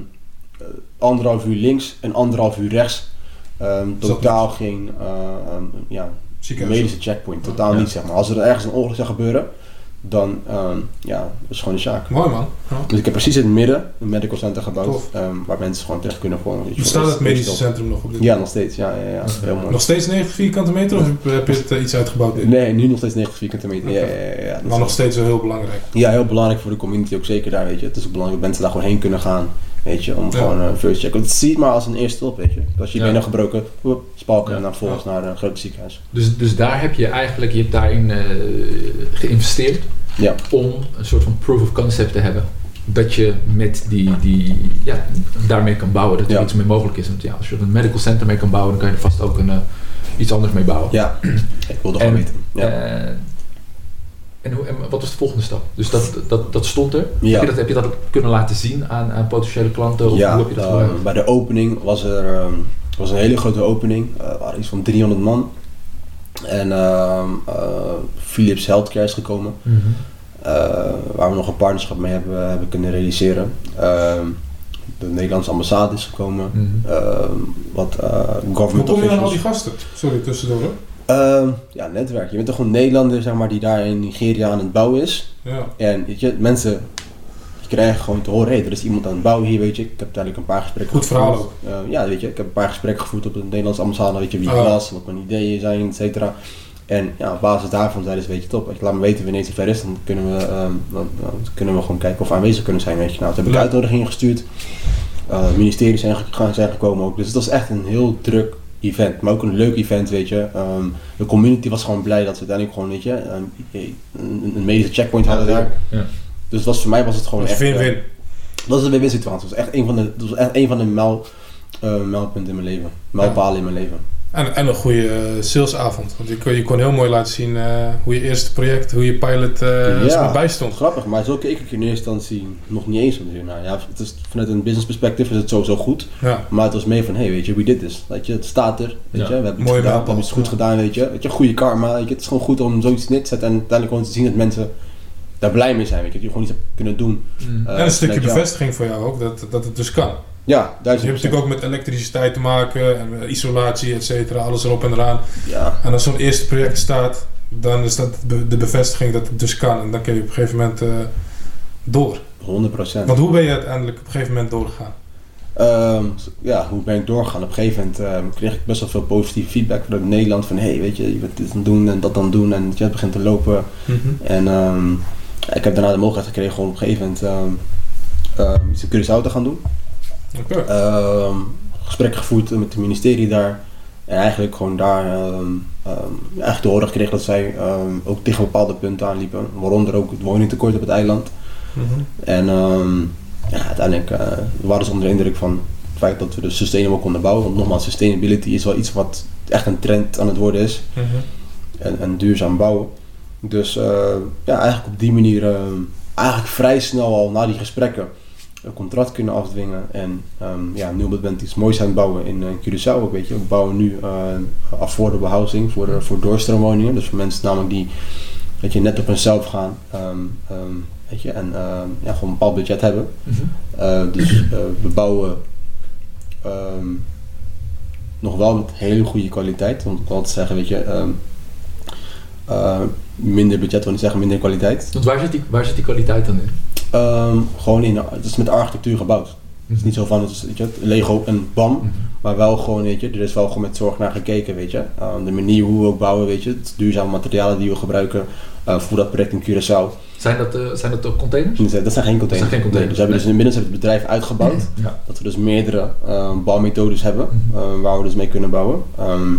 eh, anderhalf uur links en anderhalf uur rechts, ehm, totaal geen eh, ehm, ja, medische checkpoint. Totaal Ja. niet, zeg maar. Als er ergens een ongeluk zou gebeuren, dan ehm, ja, dat is gewoon een zaak. Mooi man. Ja. Dus ik heb precies in het midden een medical center gebouwd, Tof. ehm, waar mensen gewoon terecht kunnen voor. weet je, Bestaat het medische centrum nog op dit Ja, nog steeds. Ja, ja, ja. Heel mooi. Nog steeds 90 vierkante meter of heb je het eh, iets uitgebouwd? Nee, nu nog steeds 90 vierkante meter. Ja, ja, ja, Maar is- nog steeds wel heel belangrijk. Ja, heel belangrijk voor de community ook zeker daar, weet je. Het is ook belangrijk dat mensen daar gewoon heen kunnen gaan, weet je, om Ja. gewoon een first check. Want het ziet maar als een eerste hulp, weet je. Als je Ja. benen gebroken, woep, spalken Ja. en dan vervolgens naar een groot ziekenhuis. Dus, dus daar heb je eigenlijk je hebt daarin eh, geïnvesteerd Ja, om een soort van proof of concept te hebben. Dat je met die, die ja, daarmee kan bouwen, dat er Ja. iets mee mogelijk is. Want ja, als je er een medical center mee kan bouwen, dan kan je er vast ook een, eh, iets anders mee bouwen. ja. ik wilde gewoon En, weten. Ja. Eh, en, hoe, en wat was de volgende stap? Dus dat, dat, dat stond er. Ja. Heb, je dat, heb je dat kunnen laten zien aan, aan potentiële klanten? Of ja, hoe heb je dat eh, bij de opening was er was een hele grote opening. Er waren iets van 300 man. En ehm, eh, Philips Healthcare is gekomen. Mhm. eh, waar we nog een partnerschap mee hebben, hebben kunnen realiseren. Ehm, de Nederlandse ambassade is gekomen. Mhm. Ehm, wat eh, Hoe government kom je aan al die gasten? Sorry, tussendoor. Ehm, ja, netwerk. Je bent toch gewoon Nederlander zeg maar, die daar in Nigeria aan het bouwen is. Ja. En weet je, mensen die krijgen gewoon te horen, hé, er is iemand aan het bouwen hier, weet je. Ik heb uiteindelijk een paar gesprekken Goed verhaal gevoerd. Eh, ja, weet je, ik heb een paar gesprekken gevoerd op de Nederlandse ambassade, weet je, wie ik Ah. was, wat mijn ideeën zijn, et cetera. En ja, op basis daarvan zeiden ze, weet je, top, je, laat me weten wanneer het ver is, dan kunnen we, ehm, dan, dan kunnen we gewoon kijken of we aanwezig kunnen zijn, weet je. Nou, toen heb ik Ja. uitnodigingen gestuurd. Uh, ministeries zijn, ge- zijn gekomen ook. Dus het was echt een heel druk event. Maar ook een leuk event, weet je. Ehm, de community was gewoon blij dat we uiteindelijk gewoon, weet je, een, een medische checkpoint hadden daar. Ja. Dus was, voor mij was het gewoon Dat is echt... win-win. eh, dat was een win-win situatie. Het was echt een van de, dat was echt een van de mijl, eh, mijlpunten in mijn leven. Mijlpalen in mijn leven. En, en een goede eh, salesavond. Want je kon, je kon heel mooi laten zien eh, hoe je eerste project, hoe je pilot eh Ja. zeg maar bijstond. Grappig, maar zo keek ik er in eerste instantie nog niet eens van. Nou ja, het is, vanuit een business perspectief is het sowieso goed. Ja. Maar het was meer van, hey, weet je, we did this. Weet je, het staat er. Weet Ja. je, we hebben iets Mooie gedaan, we hebben iets goed Ja. gedaan, weet je. Weet je, goede karma. Weet je, het is gewoon goed om zoiets neer te zetten en uiteindelijk gewoon te zien dat mensen daar blij mee zijn. Weet je, dat je gewoon iets hebt kunnen doen. Mhm. Eh, en een stukje jou. bevestiging voor jou ook, dat, dat het dus kan. Ja, je hebt natuurlijk ook met elektriciteit te maken, en eh, isolatie, et cetera, alles erop en eraan. Ja, En als zo'n eerste project staat, dan is dat de bevestiging dat het dus kan. En dan kun je op een gegeven moment eh, door. 100 procent. Want hoe ben je uiteindelijk op een gegeven moment doorgegaan? Ehm, ja, hoe ben ik doorgegaan? Op een gegeven moment ehm, kreeg ik best wel veel positieve feedback vanuit Nederland. Van hey, weet je, je bent dit aan het doen en dat aan het doen en je begint te lopen. En ehm, ik heb daarna de mogelijkheid gekregen om op een gegeven moment ehm, iets in Curaçao te gaan doen. Oké. Ehm gesprekken gevoerd met het ministerie daar. En eigenlijk gewoon daar ehm, ehm, eigenlijk te horen gekregen dat zij ook tegen bepaalde punten aanliepen. Waaronder ook het woningtekort op het eiland. Mhm. En ja, uiteindelijk eh, waren ze onder de indruk van het feit dat we dus sustainable konden bouwen. Want nogmaals, sustainability is wel iets wat echt een trend aan het worden is. Mhm. En, en duurzaam bouwen. Dus eh, ja, eigenlijk op die manier eh, eigenlijk vrij snel al na die gesprekken een contract kunnen afdwingen. En ehm, ja, het moment iets moois aan het bouwen in eh, Curaçao ook, weet je. We bouwen nu eh affordable housing voor, voor doorstroomwoningen. Dus voor mensen namelijk die weet je, net op hunzelf gaan. ehm, ehm, weet je, en ehm, ja, gewoon een bepaald budget hebben. Mhm. Dus we bouwen ehm, nog wel met hele goede kwaliteit. Want ik altijd zeggen, weet je, ehm, eh, minder budget wil niet zeggen minder kwaliteit. Want waar zit, die, waar zit die kwaliteit dan in? Ehm, gewoon in, het is met architectuur gebouwd. Het is niet zo van, het is, weet je, Lego en bam. Mhm. Maar wel gewoon, weet je, er is wel gewoon met zorg naar gekeken, weet je. Ehm, de manier hoe we ook bouwen, weet je, het duurzame materialen die we gebruiken. eh, voor dat project in Curaçao. Zijn dat, eh, zijn dat ook containers? Dat zijn- Dat zijn geen containers. geen containers, Nee, dus we hebben dus inmiddels het bedrijf uitgebouwd. Ja. Dat we dus meerdere eh, bouwmethodes hebben Mhm. waar we dus mee kunnen bouwen. Ehm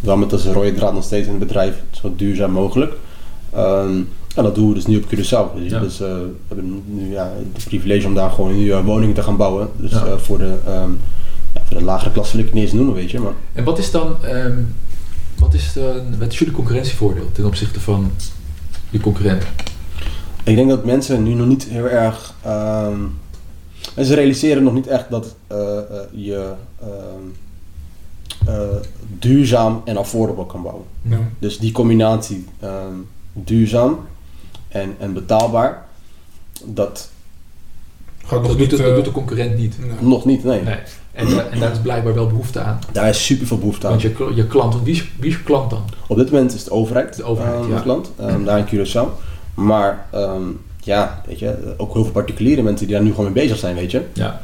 wel met als rode draad nog steeds in het bedrijf zo duurzaam mogelijk. Ehm, en dat doen we dus nu op Curaçao. Ja. Dus eh, we hebben nu ja, het privilege om daar gewoon nu eh, woningen te gaan bouwen. Dus Ja. eh, voor, de, ehm, ja, voor de lagere klasse wil ik het niet eens noemen, weet je. Maar En wat is dan, ehm, wat is, de, wat is jullie concurrentievoordeel ten opzichte van je concurrenten? ik denk dat mensen nu nog niet heel erg. ehm, mensen realiseren nog niet echt dat je duurzaam en affordable kan bouwen. Ja. Dus die combinatie duurzaam en, en betaalbaar, dat Gaat nog Dat doet, niet... de, dat eh, doet de concurrent niet. nee. nog niet, nee. Nee. En, en daar is blijkbaar wel behoefte aan. Daar is super veel behoefte aan. Want je, je klant, wie is, wie is je klant dan? Op dit moment is het de overheid, De overheid, ehm, ja. land, ehm, daar in Curaçao. Maar ehm, ja, weet je, ook heel veel particuliere mensen die daar nu gewoon mee bezig zijn, weet je. Ja.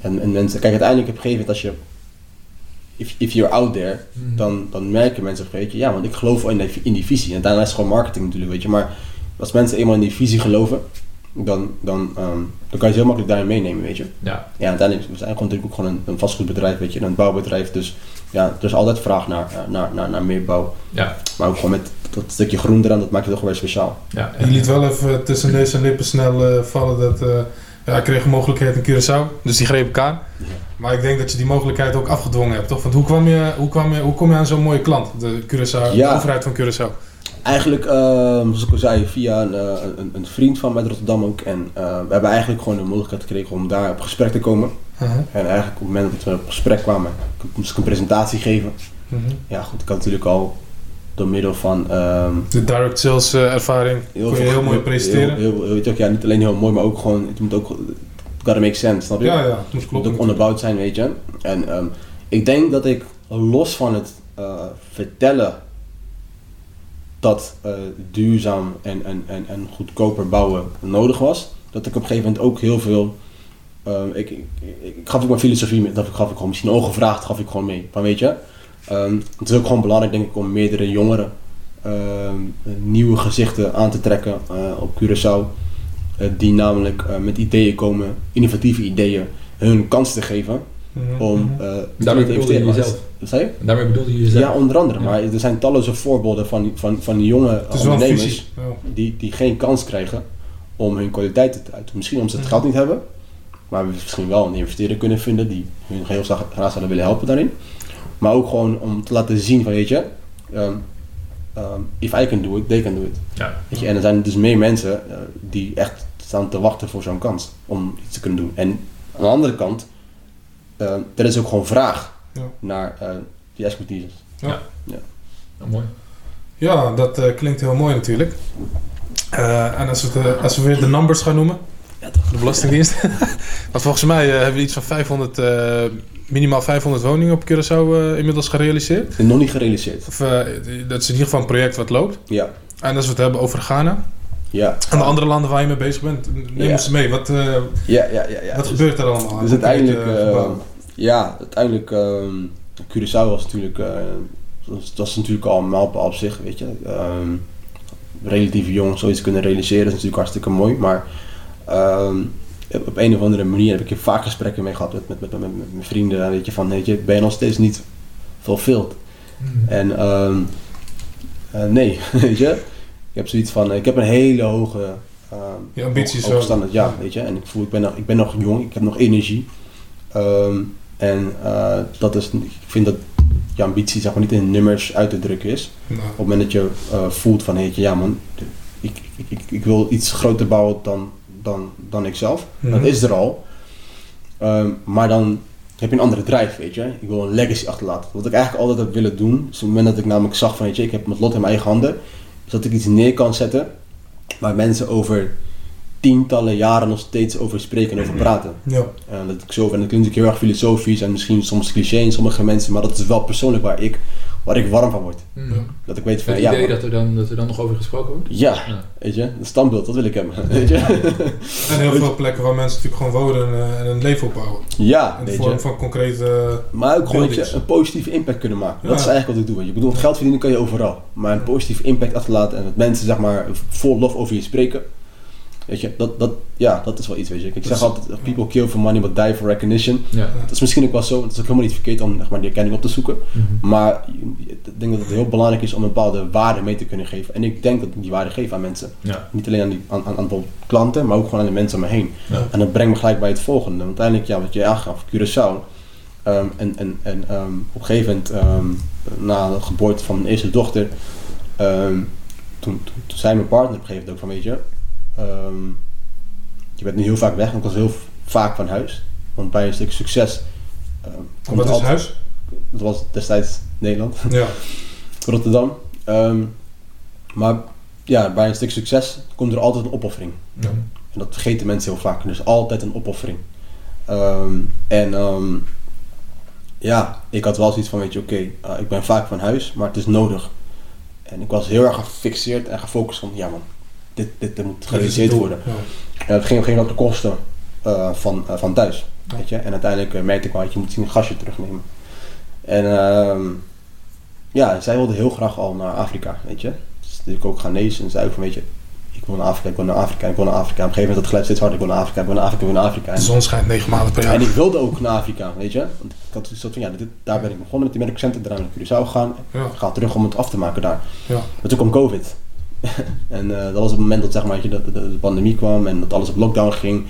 En, en mensen, kijk, uiteindelijk op een gegeven moment als je, if, if you're out there, dan, dan merken mensen op een gegeven moment, ja, want ik geloof wel in die, in die visie. En daarna is het gewoon marketing natuurlijk, weet je. Maar als mensen eenmaal in die visie geloven, dan, dan, ehm, dan kan je ze heel makkelijk daarin meenemen, weet je. Ja. Ja, uiteindelijk, we zijn gewoon natuurlijk ook gewoon een, een vastgoedbedrijf, weet je, een bouwbedrijf. Dus ja, er is altijd vraag naar, eh, naar, naar, naar meer bouw. Ja. Maar ook gewoon met dat stukje groen eraan, dat maakt het toch weer speciaal. Ja. Je liet wel even tussen neus en lippen snel eh, vallen dat... eh, ja, ik kreeg een mogelijkheid in Curaçao, dus die greep ik aan. Ja. Maar ik denk dat je die mogelijkheid ook afgedwongen hebt, toch? Want hoe, kwam je, hoe, kwam je, hoe kom je aan zo'n mooie klant, de, Curaçao, Ja. de overheid van Curaçao? Eigenlijk, ehm, zoals ik al zei, via een, eh, een, een vriend van mij uit Rotterdam ook. En eh, we hebben eigenlijk gewoon de mogelijkheid gekregen om daar op gesprek te komen. Uh-huh. En eigenlijk op het moment dat we op gesprek kwamen, moest ik een presentatie geven. Mhm. Ja goed, ik had natuurlijk al door middel van... ehm, De direct sales eh, ervaring kon je heel mooi presenteren. Heel, heel, ook, ja, niet alleen heel mooi, maar ook gewoon, het moet ook, het gotta make sense, snap je? ja, ja, het moet Het moet ook onderbouwd zijn, weet je. En ehm, ik denk dat ik los van het eh, vertellen dat eh, duurzaam en, en, en, en goedkoper bouwen nodig was, dat ik op een gegeven moment ook heel veel. ehm, ik, ik, ik, ik gaf ook mijn filosofie mee, dat gaf ik gewoon misschien ongevraagd, gaf ik gewoon mee. Van weet je, ehm, het is ook gewoon belangrijk denk ik om meerdere jongeren, ehm, nieuwe gezichten aan te trekken eh, op Curaçao. eh, die namelijk eh, met ideeën komen, innovatieve ideeën, hun kans te geven Mhm, om mhm. eh Daarmee te bedoelde je investeren. jezelf. Wat zei daarmee bedoelde je jezelf. Ja, onder andere. Ja. Maar er zijn talloze voorbeelden van, van, van die jonge ondernemers die, die geen kans krijgen om hun kwaliteiten te uiten. Misschien omdat ze het Mhm. geld niet hebben, maar we misschien wel een investeerder kunnen vinden die hun heel graag graag zouden willen helpen daarin. Maar ook gewoon om te laten zien van, weet je, ehm, ehm, if I can do it, they can do it. Ja. Weet je, en er zijn dus meer mensen eh, die echt staan te wachten voor zo'n kans om iets te kunnen doen. En aan de andere kant, eh, er is ook gewoon vraag Ja. naar eh, die expertise. Nou, mooi. Ja, dat eh, klinkt heel mooi natuurlijk. Eh, en als we, de, als we weer de numbers gaan noemen, de Belastingdienst. Want volgens mij eh, hebben we iets van 500, eh, minimaal 500 woningen op Curaçao eh, inmiddels gerealiseerd. En nog niet gerealiseerd. Of, dat is in ieder geval een project wat loopt. Ja, En als we het hebben over Ghana ja. en de andere landen waar je mee bezig bent, neem Ja. ons mee. Wat, Ja, ja, ja. ja. wat Dus- gebeurt er allemaal? Dus uiteindelijk, ja, uiteindelijk, ehm Curaçao was natuurlijk, dat was natuurlijk al een mijlpaal op zich, weet je. Ehm, relatief jong zoiets kunnen realiseren is natuurlijk hartstikke mooi, maar ehm, op een of andere manier heb ik er vaak gesprekken mee gehad met, met, met, met, met mijn vrienden, weet je, van, weet je, ben nog steeds niet fulfilled? Mhm. En ehm, eh, nee, weet je. Ik heb zoiets van, ik heb een hele hoge ehm, Je ambities wel. standaard, ja, weet je. En ik voel, ik ben nog, ik ben nog jong, ik heb nog energie. En eh, dat is, ik vind dat je ambitie zeg maar niet in nummers uit te drukken is. Nou, Op het moment dat je eh, voelt van, weet je, ja man, ik, ik, ik, ik wil iets groter bouwen dan, dan, dan ik zelf. Dat Mhm. is er al. Ehm, maar dan heb je een andere drijf, weet je. Ik wil een legacy achterlaten. Wat ik eigenlijk altijd heb willen doen, is op het moment dat ik namelijk zag van, weet je, ik heb mijn lot in mijn eigen handen, is dat ik iets neer kan zetten waar mensen over tientallen jaren nog steeds over spreken en over praten. ja. En dat ik zo, en dat klinkt heel erg filosofisch en misschien soms cliché in sommige mensen, maar dat is wel persoonlijk waar ik waar ik warm van word. Mhm. Dat ik weet van, Het ja, idee dat er, dan, dat er dan nog over gesproken wordt? ja, Ja. weet je, een standbeeld, dat wil ik hebben, weet je. En heel veel plekken waar mensen natuurlijk gewoon wonen en, eh, en een leven opbouwen. Ja, In de weet vorm je. van concrete... Maar ook gewoon je, een positieve impact kunnen maken. Dat Ja. is eigenlijk wat ik doe. Je Ik bedoel, geld verdienen kan je overal. Maar een positieve impact achterlaten en dat mensen zeg maar vol lof over je spreken. Weet je, dat, dat, ja, dat is wel iets, weet je. Ik Dat zeg is- altijd, people kill for money but die for recognition. Ja. Dat is misschien ook wel zo, het is ook helemaal niet verkeerd om zeg maar, die erkenning op te zoeken. Mhm. Maar ik denk dat het heel belangrijk is om een bepaalde waarde mee te kunnen geven. En ik denk dat ik die waarde geef aan mensen. Ja. Niet alleen aan, die, aan, aan, aan de klanten, maar ook gewoon aan de mensen om me heen. Ja. En dat brengt me gelijk bij het volgende. Want uiteindelijk, ja, wat je aangaf, Curaçao. Ehm, en en, en ehm, op een gegeven moment, ehm, na de geboorte van mijn eerste dochter, ehm, toen, toen, toen zei mijn partner op een gegeven moment ook van, weet je, ehm, je bent nu heel vaak weg, want ik was heel vaak van huis. Want bij een stuk succes ehm, komt Wat er is altijd- huis? Dat was destijds Nederland. Ja. Rotterdam. Ehm, maar ja, bij een stuk succes komt er altijd een opoffering. Ja. En dat vergeten mensen heel vaak. Dus altijd een opoffering. En ja, ik had wel zoiets van, weet je, oké, eh, ik ben vaak van huis, maar het is nodig. En ik was heel erg gefixeerd en gefocust van, ja man, dit, dit, dit moet gerealiseerd worden. Ja. En dat ging, ging ook de kosten eh, van, eh, van thuis. Weet je? En uiteindelijk eh, merkte ik wel dat je moet zien een gastje terugnemen. En ehm, ja, zij wilde heel graag al naar Afrika, weet je. Dus ik ook Ghanese en zei ook van, weet je, ik wil naar Afrika, ik wil naar Afrika, ik wil naar Afrika. Op een gegeven moment dat geluid steeds harder, ik wil naar Afrika, ik wil naar Afrika, ik wil naar Afrika. De zon schijnt negen maanden per jaar. en ik wilde ook naar Afrika, weet je. Want ik had zoiets van, ja, dit, daar ben ik begonnen met die medical center, daarna naar Curaçao gegaan. Ja. Ik ga terug om het af te maken daar. Ja. Maar toen kwam COVID. en eh, dat was het moment dat, zeg maar, dat, je, de, de, de pandemie kwam en dat alles op lockdown ging.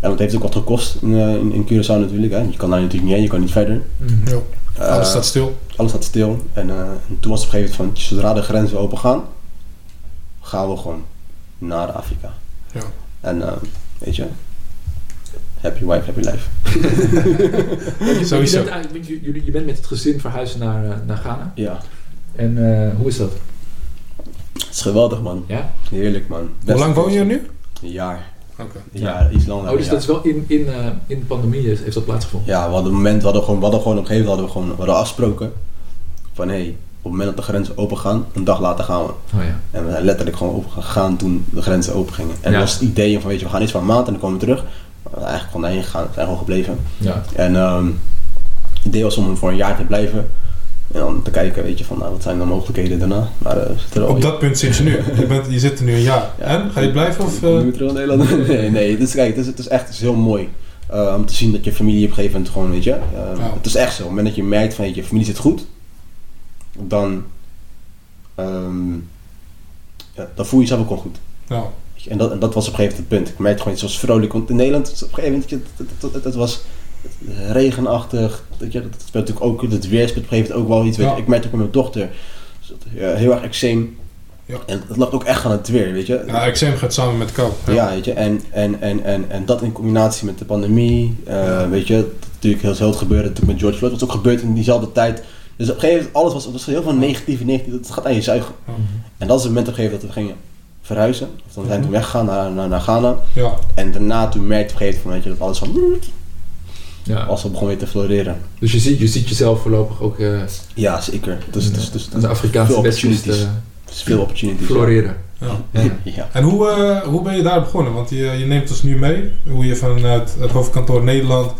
En dat heeft ook wat gekost in, eh, in, in Curaçao natuurlijk. Hè. Je kan daar natuurlijk niet heen, je kan niet verder. Mhm. Ja. Eh, Alles staat stil. alles staat stil. En, eh, en toen was het op een gegeven moment van, zodra de grenzen open gaan, gaan we gewoon naar Afrika. Ja. En eh, weet je, happy wife, happy life. Je, je, Sowieso. bent, je, je- je bent met het gezin verhuisd naar, naar Ghana. Ja, En eh, hoe is dat? Het is geweldig man. Ja? Heerlijk man. Hoe lang woon je er nu? Een jaar. Jaar, iets langer Oh, dus dat is wel in, in, eh, in de pandemie heeft, heeft dat plaatsgevonden? Ja, we hadden moment, we hadden gewoon, we hadden gewoon op een gegeven moment hadden we gewoon, we hadden afgesproken van hé, hey, op het moment dat de grenzen open gaan, een dag later gaan we. Oh ja. En we zijn letterlijk gewoon open gegaan toen de grenzen open gingen. En Ja. dat was het idee van weet je, we gaan eens van een maand en dan komen we terug. Maar we zijn eigenlijk gewoon daarheen gegaan, we zijn gewoon gebleven. Ja. En ehm, het idee was om voor een jaar te blijven. En dan te kijken, weet je, van nou, wat zijn de mogelijkheden daarna. Maar eh, er Op dat punt zit je nu. Je, bent, je zit er nu een jaar. Ja. En? Ga je blijven? Of, eh, Nederland? nee, nee. Het is, kijk, het is, het is echt het is heel mooi. eh, om te zien dat je familie op een gegeven moment gewoon, weet je. eh, Ja. Het is echt zo. Op het moment dat je merkt van, weet je, je familie zit goed. Dan, ehm, ja, dan voel je jezelf ook gewoon goed. nou, En dat, en dat was op een gegeven moment het punt. Ik merkte gewoon, het was vrolijk. Want in Nederland, op een gegeven moment, het, het, het, het was regenachtig. Weet je, dat speelt natuurlijk ook, het weer speelt op een gegeven moment ook wel iets. Weet je. Ja. Ik merkte ook met mijn dochter, dus dat, ja, heel erg eczeem. Ja. En het lag ook echt aan het weer, weet je. ja, eczeem gaat samen met kou. Ja, weet je, en, en, en, en, en dat in combinatie met de pandemie, Ja. weet je, dat natuurlijk heel veel gebeurde natuurlijk met George Floyd, was ook gebeurd in diezelfde tijd. Dus op een gegeven moment, alles was, was heel veel negatief, negatief, dat gaat aan je zuigen. En dat is het moment op een gegeven moment dat we gingen verhuizen, of dan zijn we toen weggegaan naar, naar, naar Ghana. Ja. En daarna toen merkte op een gegeven moment, weet je, dat alles van, ja. als we begon weer te floreren. Dus je ziet, je ziet jezelf voorlopig ook eh Ja, zeker. Dus, dus, dus, de Afrikaanse opportunities. eh, dus veel opportunities. floreren. Ja. Ja. Ja. En hoe, eh, hoe ben je daar begonnen? Want je, je neemt ons nu mee. Hoe je vanuit het hoofdkantoor Nederland,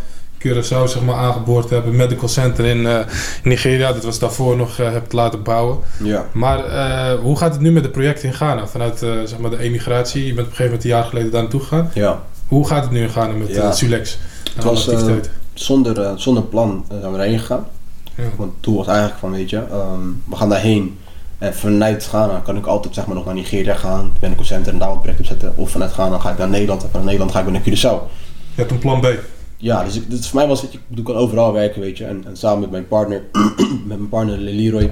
Curaçao zeg maar, aangeboord hebt. Een medical center in eh, Nigeria. Dat was daarvoor nog eh, hebt laten bouwen. ja. Maar eh, hoe gaat het nu met de projecten in Ghana? Vanuit eh, zeg maar de emigratie. Je bent op een gegeven moment een jaar geleden daar naartoe gegaan. ja. Hoe gaat het nu in Ghana met Ja. Sulex? Het was, eh? Zonder, eh, zonder plan eh, zijn we erheen gegaan. Ja. Want het doel was eigenlijk van, weet je, ehm, we gaan daarheen. En vanuit Ghana kan ik altijd zeg maar nog naar Nigeria gaan, medical center en daar een project op zetten. Of vanuit Ghana ga ik naar Nederland en vanuit Nederland ga ik weer naar Curaçao. Je hebt een plan B. Ja, dus, ik, dus voor mij was het, ik ik kan overal werken, weet je. En, en samen met mijn partner, met mijn partner Leroy,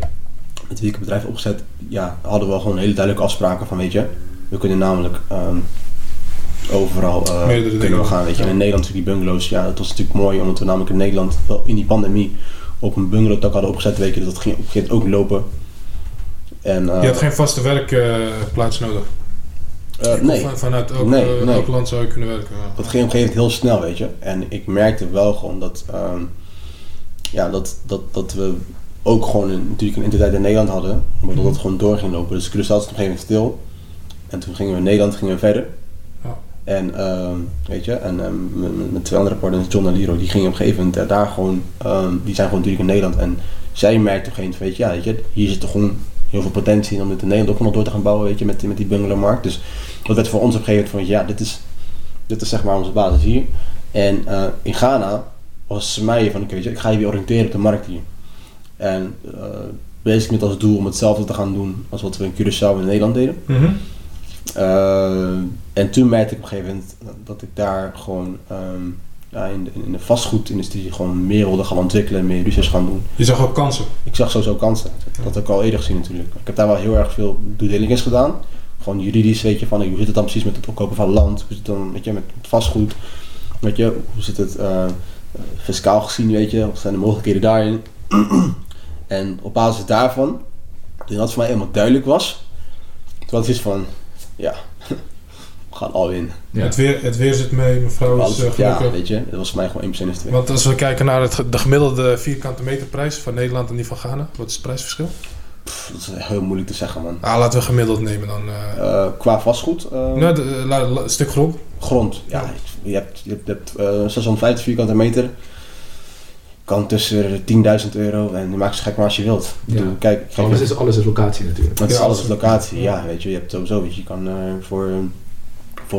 met wie ik het bedrijf opgezet, ja, hadden we gewoon hele duidelijke afspraken van, weet je, we kunnen namelijk ehm, overal eh, Meerdere kunnen we gaan, weet je. En in Nederland natuurlijk die bungalows, ja, dat was natuurlijk mooi, omdat we namelijk in Nederland wel in die pandemie op een bungalowtak hadden opgezet, weet je, dat ging op een gegeven moment ook lopen. En, eh, Je had geen vaste werkplaats nodig. eh, nee, Van, vanuit elk, Nee, nee. elk land zou je kunnen werken. ja. dat ging op een gegeven moment heel snel, weet je. En ik merkte wel gewoon dat, ehm, ja, dat, dat, dat we ook gewoon een, natuurlijk een entiteit in Nederland hadden, maar dat het gewoon door ging lopen. Dus Curaçao stond op een gegeven moment stil. En toen gingen we in Nederland gingen we verder. En ehm, weet je, en ehm, met, twee andere partners, John en Liro, die gingen op een gegeven moment eh, daar gewoon, ehm, die zijn gewoon natuurlijk in Nederland. En zij merkte op een gegeven moment, weet je, ja, weet je, hier zit toch gewoon heel veel potentie in om dit in Nederland ook nog door te gaan bouwen, weet je, met, met die bungalowmarkt. Dus dat werd voor ons op een gegeven moment van, ja, dit is, dit is zeg maar onze basis hier. En eh, in Ghana was mij van, oké, je, ik ga je weer oriënteren op de markt hier. En uh, basically met als doel om hetzelfde te gaan doen als wat we in Curaçao in Nederland deden. Mhm. Uh, en toen merkte ik op een gegeven moment dat ik daar gewoon ehm, ja, in, de, in de vastgoedindustrie gewoon meer wilde gaan ontwikkelen, meer research gaan doen. Je zag ook kansen. Ik zag sowieso kansen. Dat heb ik al eerder gezien natuurlijk. Ik heb daar wel heel erg veel due gedaan. Gewoon juridisch, weet je, van hoe zit het dan precies met het opkopen van land? Hoe zit het dan weet je, met vastgoed? Weet je, hoe zit het uh, fiscaal gezien, weet je? Wat zijn de mogelijkheden daarin? en op basis daarvan, toen dat voor mij helemaal duidelijk was, toen was het iets van, ja, we gaan al in. Ja. Het, weer, het weer zit mee, mevrouw Alles, is uh, Ja, weet je, dat was voor mij gewoon 1% is 2. Want als we kijken naar het, de gemiddelde vierkante meterprijs van Nederland en die van Ghana, wat is het prijsverschil? Pff, dat is heel moeilijk te zeggen, man. Ah, laten we gemiddeld nemen dan. Uh, uh, qua vastgoed? Uh, nee, de, la, la, een stuk grond. Grond, ja. ja. Je hebt, je hebt 650 vierkante meter. Kan tussen 10.000 euro en je maakt zo gek maar als je wilt. Ja. Doe, kijk, kijk, alles, is, alles is locatie natuurlijk. Het is alles is locatie, ja. Weet je, je hebt sowieso, weet je, je kan voor, voor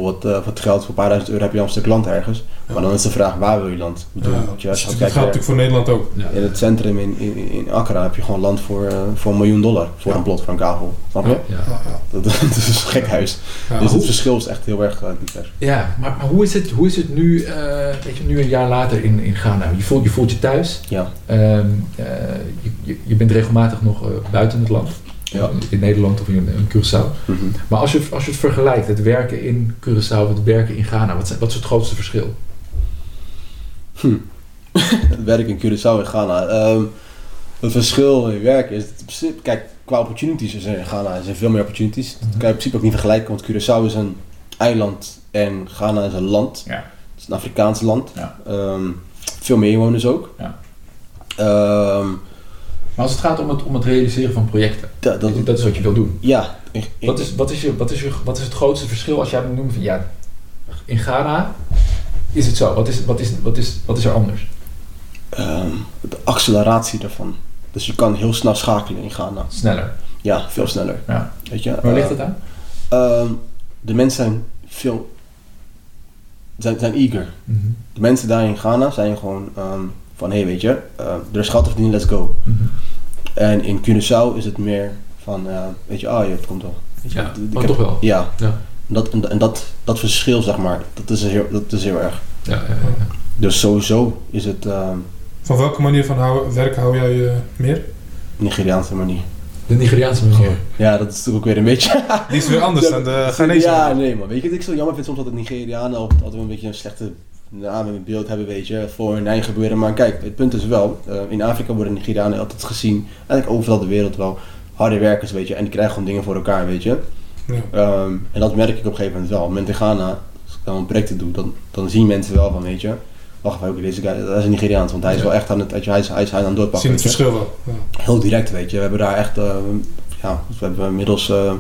wat, uh, wat geld, voor een paar duizend euro heb je al een stuk land ergens. Ja. Maar dan is de vraag, waar wil je land? Ja, je, als je dat gaat natuurlijk voor Nederland ook. Ja. In het centrum in, in, in Accra heb je gewoon land voor, uh, voor een miljoen dollar. Voor een plot, voor een kavel. Snap je? Dat, dat, is een gek huis. dus het verschil is echt heel erg uh, divers. Ja, maar, maar, hoe, is het, hoe is het nu, uh, weet je, nu een jaar later in, in Ghana? Je voelt, je voelt je thuis. Ja. Um, je, je, je, bent regelmatig nog buiten het land. Ja. In Nederland of in, in Curaçao. Mm -hmm. Maar als je, als je het vergelijkt, het werken in Curaçao, het werken in Ghana, wat, zijn, wat is het grootste verschil? Hm. het werk in Curaçao en Ghana. Um, het verschil in werken is, het, kijk, qua opportunities is er in Ghana zijn veel meer opportunities. Dat kan je in principe ook niet vergelijken, want Curaçao is een eiland en Ghana is een land. Ja. Het is een Afrikaans land. Ja. Um, veel meer inwoners ook. Ja. Um, maar als het gaat om het, om het realiseren van projecten, dat, dat, dat is wat je wil doen. Ja. Ik, wat, is, wat, is je, wat, is je, wat is het grootste verschil als jij moet noemen van ja, in Ghana is het zo. Wat is, wat is, wat is, wat is er anders? Um, de acceleratie daarvan. Dus je kan heel snel schakelen in Ghana. Sneller. Ja, veel sneller. Ja. Weet je? Waar ligt het aan? Uh, de mensen zijn veel zijn, zijn eager. Mm -hmm. De mensen daar in Ghana zijn gewoon um, van hé hey, weet je, uh, er is geld te verdienen, let's go. Mm -hmm. En in Curaçao is het meer van uh, weet je, ah oh, ja, het komt wel. Weet je, ja, maar heb, toch wel. Ja. ja. Dat, en, en dat, dat verschil zeg maar, dat is heel, dat is heel erg. Ja, ja, ja. Dus sowieso is het. Uh, van welke manier van hou, werk hou jij uh, meer? Nigeriaanse manier. De Nigeriaanse manier? Oh. Ja, dat is natuurlijk ook weer een beetje... Die is weer anders dan de Ghanese Ja, nee man. Weet je wat ik zo jammer vind soms dat de Nigerianen altijd een beetje een slechte naam in beeld hebben, weet je, voor hun eigen gebeuren. Maar kijk, het punt is wel, uh, in Afrika worden Nigerianen altijd gezien, eigenlijk overal de wereld wel, harde werkers, weet je, en die krijgen gewoon dingen voor elkaar, weet je. Ja. Um, en dat merk ik op een gegeven moment wel. Moment in Ghana, als ik dan een project doe, dan, dan zien mensen wel van, weet je, wacht even, deze guy, dat is een Nigeriaans, want hij is Ja. wel echt aan het, weet je, hij is, hij is, hij is aan het doorpakken. Zien het verschil wel. Ja. Heel direct, weet je. We hebben daar echt, uh, ja, we hebben inmiddels, uh,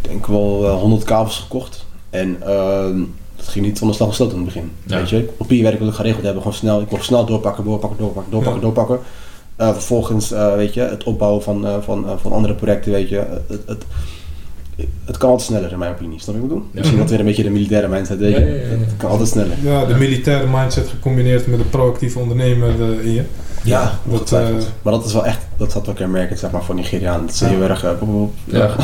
denk wel uh, 100 kabels gekocht. En dat ging niet zonder slag en stoot in het begin. Ja. Weet je, papierwerk wil ik geregeld hebben, gewoon snel. Ik mocht snel doorpakken, doorpakken, doorpakken, doorpakken, Ja. doorpakken. Uh, vervolgens, uh, weet je, het opbouwen van, uh, van, uh, van andere projecten, weet je. Het, het, het kan altijd sneller in mijn opinie, snap je wat ik bedoel? Ja. Misschien dat weer een beetje de militaire mindset, weet je. Ja, ja, ja, ja. Het kan altijd sneller. Ja, de militaire mindset gecombineerd met de proactieve ondernemer eh, in je. Ja, dat, eh, maar dat is wel echt, dat zat ook kenmerkend zeg maar voor Nigerianen. Dat Ja. heel erg, uh, Ja.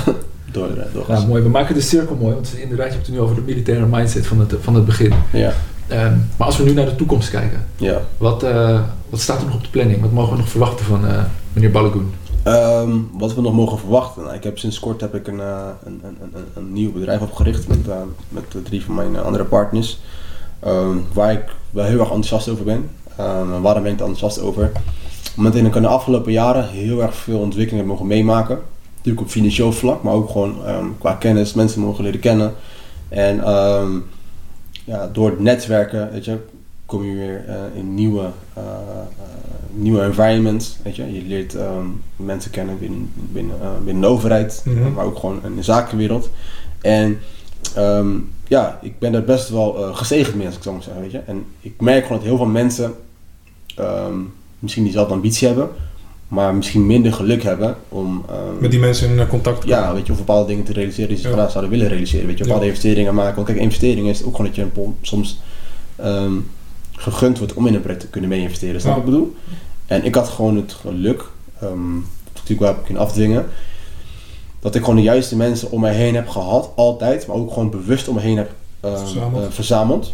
Door, door, Ja, mooi. We maken de cirkel mooi, want inderdaad, je hebt het nu over de militaire mindset van het, van het begin. ja, Ehm, maar als we nu naar de toekomst kijken, ja. wat, eh, wat staat er nog op de planning? Wat mogen we nog verwachten van eh, meneer Balagoon? Ehm, wat we nog mogen verwachten. Nou, ik heb sinds kort heb ik een, eh, een, een, een, een nieuw bedrijf opgericht met, eh, met drie van mijn eh, andere partners. Ehm, waar ik wel heel erg enthousiast over ben. En waarom ben ik er enthousiast over? Omdat ik in de afgelopen jaren heel erg veel ontwikkelingen heb mogen meemaken. Natuurlijk op financieel vlak, maar ook gewoon ehm, qua kennis, mensen mogen leren kennen. En ehm, ja, door het netwerken, weet je, kom je weer eh, in nieuwe, eh, nieuwe environments. Weet je? je leert ehm, mensen kennen binnen, binnen, binnen de overheid, Mhm. maar ook gewoon in de zakenwereld. En ja, ik ben er best wel gezegend mee, als ik zo moet zeggen. Weet je? En ik merk gewoon dat heel veel mensen misschien diezelfde ambitie hebben, maar misschien minder geluk hebben om ehm, Met die mensen in eh, contact te komen. ja, weet je, of bepaalde dingen te realiseren die ze Ja. graag zouden willen realiseren. Weet je, bepaalde Ja. investeringen maken. Want kijk, investeringen is ook gewoon dat je een soms ehm, gegund wordt om in een project te kunnen mee investeren. Snap je Ja. wat ik bedoel? En ik had gewoon het geluk, ehm natuurlijk wel heb ik kunnen afdwingen, dat ik gewoon de juiste mensen om mij heen heb gehad, altijd, maar ook gewoon bewust om me heen heb Verzameld. eh, verzameld.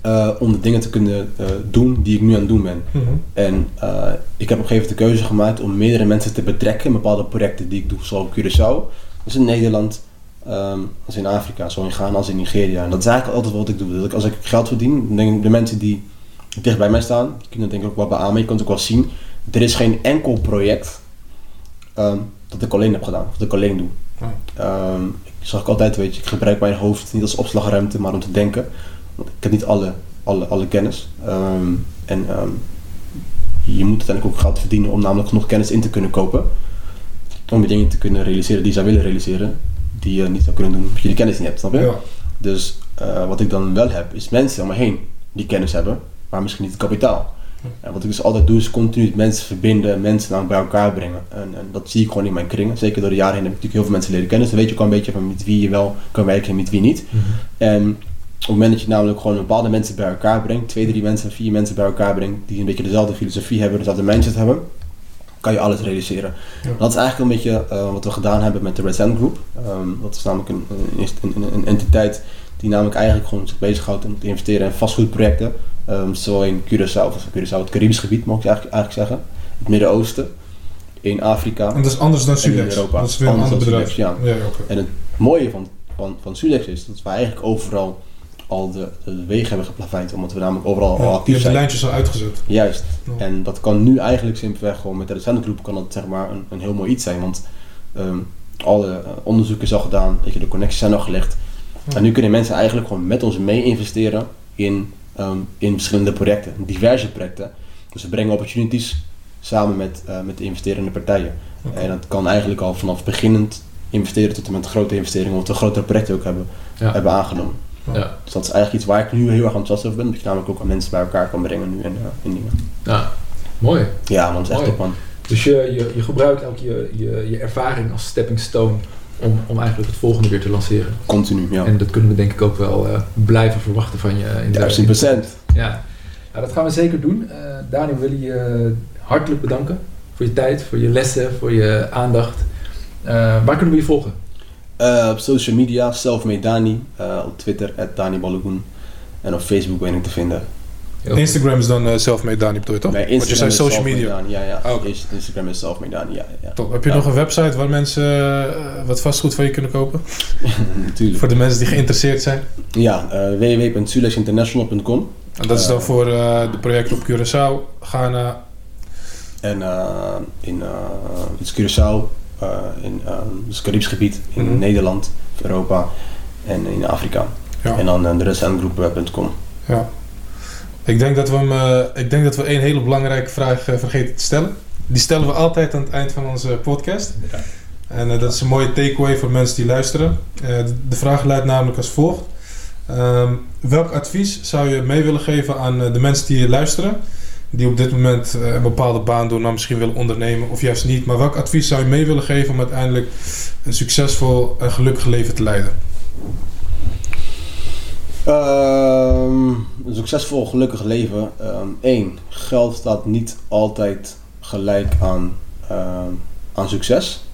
Eh, om de dingen te kunnen eh, doen die ik nu aan het doen ben. Mhm. En eh, ik heb op een gegeven moment de keuze gemaakt om meerdere mensen te betrekken in bepaalde projecten die ik doe, zowel op Curaçao, als in Nederland, ehm, als in Afrika, zowel in Ghana als in Nigeria. En dat is eigenlijk altijd wat ik doe. Dat ik, als ik geld verdien, dan denk ik de mensen die dicht bij mij staan, die kunnen denk ik ook wel beamen. Je kan het ook wel zien. Er is geen enkel project ehm, dat ik alleen heb gedaan, of dat ik alleen doe. Ehm, ik zeg ook altijd, weet je, ik gebruik mijn hoofd niet als opslagruimte, maar om te denken. Want ik heb niet alle, alle, alle kennis. Ehm, en ehm, je moet uiteindelijk ook geld verdienen om namelijk genoeg kennis in te kunnen kopen. Om je dingen te kunnen realiseren die je zou willen realiseren. Die je niet zou kunnen doen als je die kennis niet hebt, snap je? Ja. Dus eh, wat ik dan wel heb, is mensen om me heen die kennis hebben, maar misschien niet het kapitaal. En wat ik dus altijd doe, is continu mensen verbinden, mensen bij elkaar brengen. En, en dat zie ik gewoon in mijn kringen. Zeker door de jaren heen heb ik natuurlijk heel veel mensen leren kennen. Dus dan weet je ook al een beetje van met wie je wel kan werken en met wie niet. Mhm. En op het moment dat je namelijk gewoon bepaalde mensen bij elkaar brengt, twee, drie mensen, vier mensen bij elkaar brengt, die een beetje dezelfde filosofie hebben, dezelfde mindset hebben, kan je alles realiseren. Ja. Dat is eigenlijk een beetje eh, wat we gedaan hebben met de Red Sand Group. Ehm, dat is namelijk een, een, een, een entiteit die namelijk eigenlijk gewoon zich bezighoudt om te investeren in vastgoedprojecten. Ehm zowel in Curaçao, of Curaçao, het Caribisch gebied, mag ik eigenlijk, eigenlijk zeggen. Het Midden-Oosten, in Afrika. En dat is anders dan in Sulex. Europa. Dat is weer een ander bedrijf. Sulex, ja. ja oké. En het mooie van, van, van Sulex is dat we eigenlijk overal al de, de wegen hebben geplaveid, omdat we namelijk overal al Ja, actief heeft de zijn. lijntjes al uitgezet. Juist. Ja. En dat kan nu eigenlijk simpelweg gewoon met de recente kan dat zeg maar een, een heel mooi iets zijn. Want ehm, alle eh, onderzoeken is al gedaan, dat je de connecties zijn al gelegd. Ja. En nu kunnen mensen eigenlijk gewoon met ons mee investeren in, ehm, in verschillende projecten, diverse projecten. Dus we brengen opportunities samen met, eh, met de investerende partijen. En dat kan eigenlijk al vanaf beginnend investeren tot en met grote investeringen, wat we grotere projecten ook hebben, Ja. hebben aangenomen. Ja. Dus dat is eigenlijk iets waar ik nu heel erg enthousiast over ben, dat je namelijk ook aan mensen bij elkaar kan brengen nu en, eh, in dingen. Ja, mooi. Ja, is echt top man. Dus je, je, je gebruikt ook je, je, je ervaring als stepping stone om, om eigenlijk het volgende weer te lanceren. Continu, ja. En dat kunnen we denk ik ook wel eh, blijven verwachten van je. In de- 1000 procent. Ja, nou, dat gaan we zeker doen. Eh Daniel, wil je je hartelijk bedanken voor je tijd, voor je lessen, voor je aandacht. Eh, waar kunnen we je volgen? Eh, op social media, Selfmade Dani. eh, op Twitter, Dani Balogun. En op Facebook ben ik te vinden. Instagram is dan eh Selfmade Dani, bedoel je toch? Bij Want je Instagram zei is social media. Dani, Ja, ja. Oké. Is- Instagram is Selfmade Dani, ja. ja. Top. Heb je Ja. nog een website waar mensen wat vastgoed van je kunnen kopen? Natuurlijk. Voor de mensen die geïnteresseerd zijn. Ja, uh, www.sulexinternational.com. En dat is dan voor eh, de projecten op Curaçao, Ghana. En eh, in, uh, is Curaçao, in eh, het Caribisch gebied, in Mhm. Nederland, Europa en in Afrika. Ja. En dan uh, de restandgroep.com. Ja. Ik denk dat we hem, eh, ik denk dat we één hele belangrijke vraag eh, vergeten te stellen. Die stellen we altijd aan het eind van onze podcast. En eh, dat is een mooie takeaway voor mensen die luisteren. Eh, de, vraag luidt namelijk als volgt. Ehm, welk advies zou je mee willen geven aan eh, de mensen die luisteren? Die op dit moment eh, een bepaalde baan doen, nou misschien willen ondernemen of juist niet. Maar welk advies zou je mee willen geven om uiteindelijk een succesvol en gelukkig leven te leiden? Ehm, een succesvol, gelukkig leven. Eén, geld staat niet altijd gelijk aan, ehm, aan succes.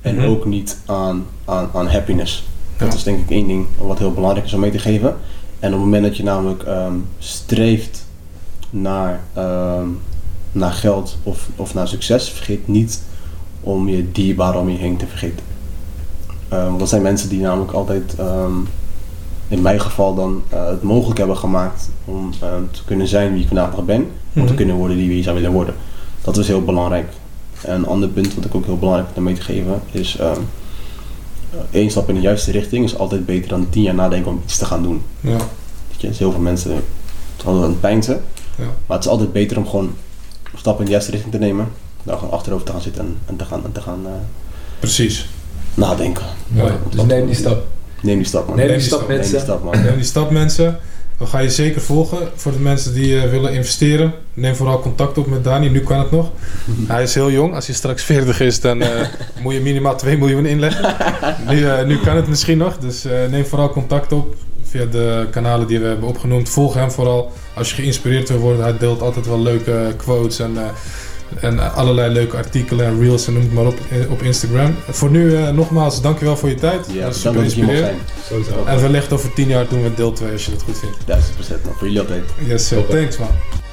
En Mhm. ook niet aan, aan, aan happiness. Dat is denk ik één ding wat heel belangrijk is om mee te geven. En op het moment dat je namelijk ehm, streeft naar, ehm, naar geld of, of naar succes, vergeet niet om je dierbaren om je heen te vergeten. Ehm, want dat zijn mensen die namelijk altijd, ehm, in mijn geval dan, eh, het mogelijk hebben gemaakt om ehm, te kunnen zijn wie ik vandaag nog ben. Om te Mhm. kunnen worden die je zou willen worden. Dat is heel belangrijk. En een ander punt wat ik ook heel belangrijk vind om mee te geven is ehm, één stap in de juiste richting is altijd beter dan tien jaar nadenken om iets te gaan doen. Ja. Weet je, dus heel veel mensen aan het pijnsen. Ja. Maar het is altijd beter om gewoon een stap in de juiste richting te nemen. Dan gewoon achterover te gaan zitten en, en te gaan, en te gaan eh, Precies. nadenken. Mooi. Dus neem die stap. Neem die stap man. Neem Neem die stap stap. Neem die mensen. stap man. En die stap mensen, we gaan je zeker volgen. Voor de mensen die eh, willen investeren, neem vooral contact op met Dani. Nu kan het nog. Hij is heel jong. Als hij straks 40 is, dan eh, moet je minimaal 2 miljoen inleggen. Nu, eh, nu kan het misschien nog. Dus eh, neem vooral contact op via de kanalen die we hebben opgenoemd. Volg hem vooral als je geïnspireerd wil worden. Hij deelt altijd wel leuke quotes en, eh, en allerlei leuke artikelen en reels en noem het maar op eh, op Instagram. Voor nu eh, nogmaals, dankjewel voor je tijd. Ja, Dat is super inspirerend. En wellicht over 10 jaar doen we deel 2 als je dat goed vindt. 1000% man. Voor jullie altijd. Yes, sir. Thanks, man.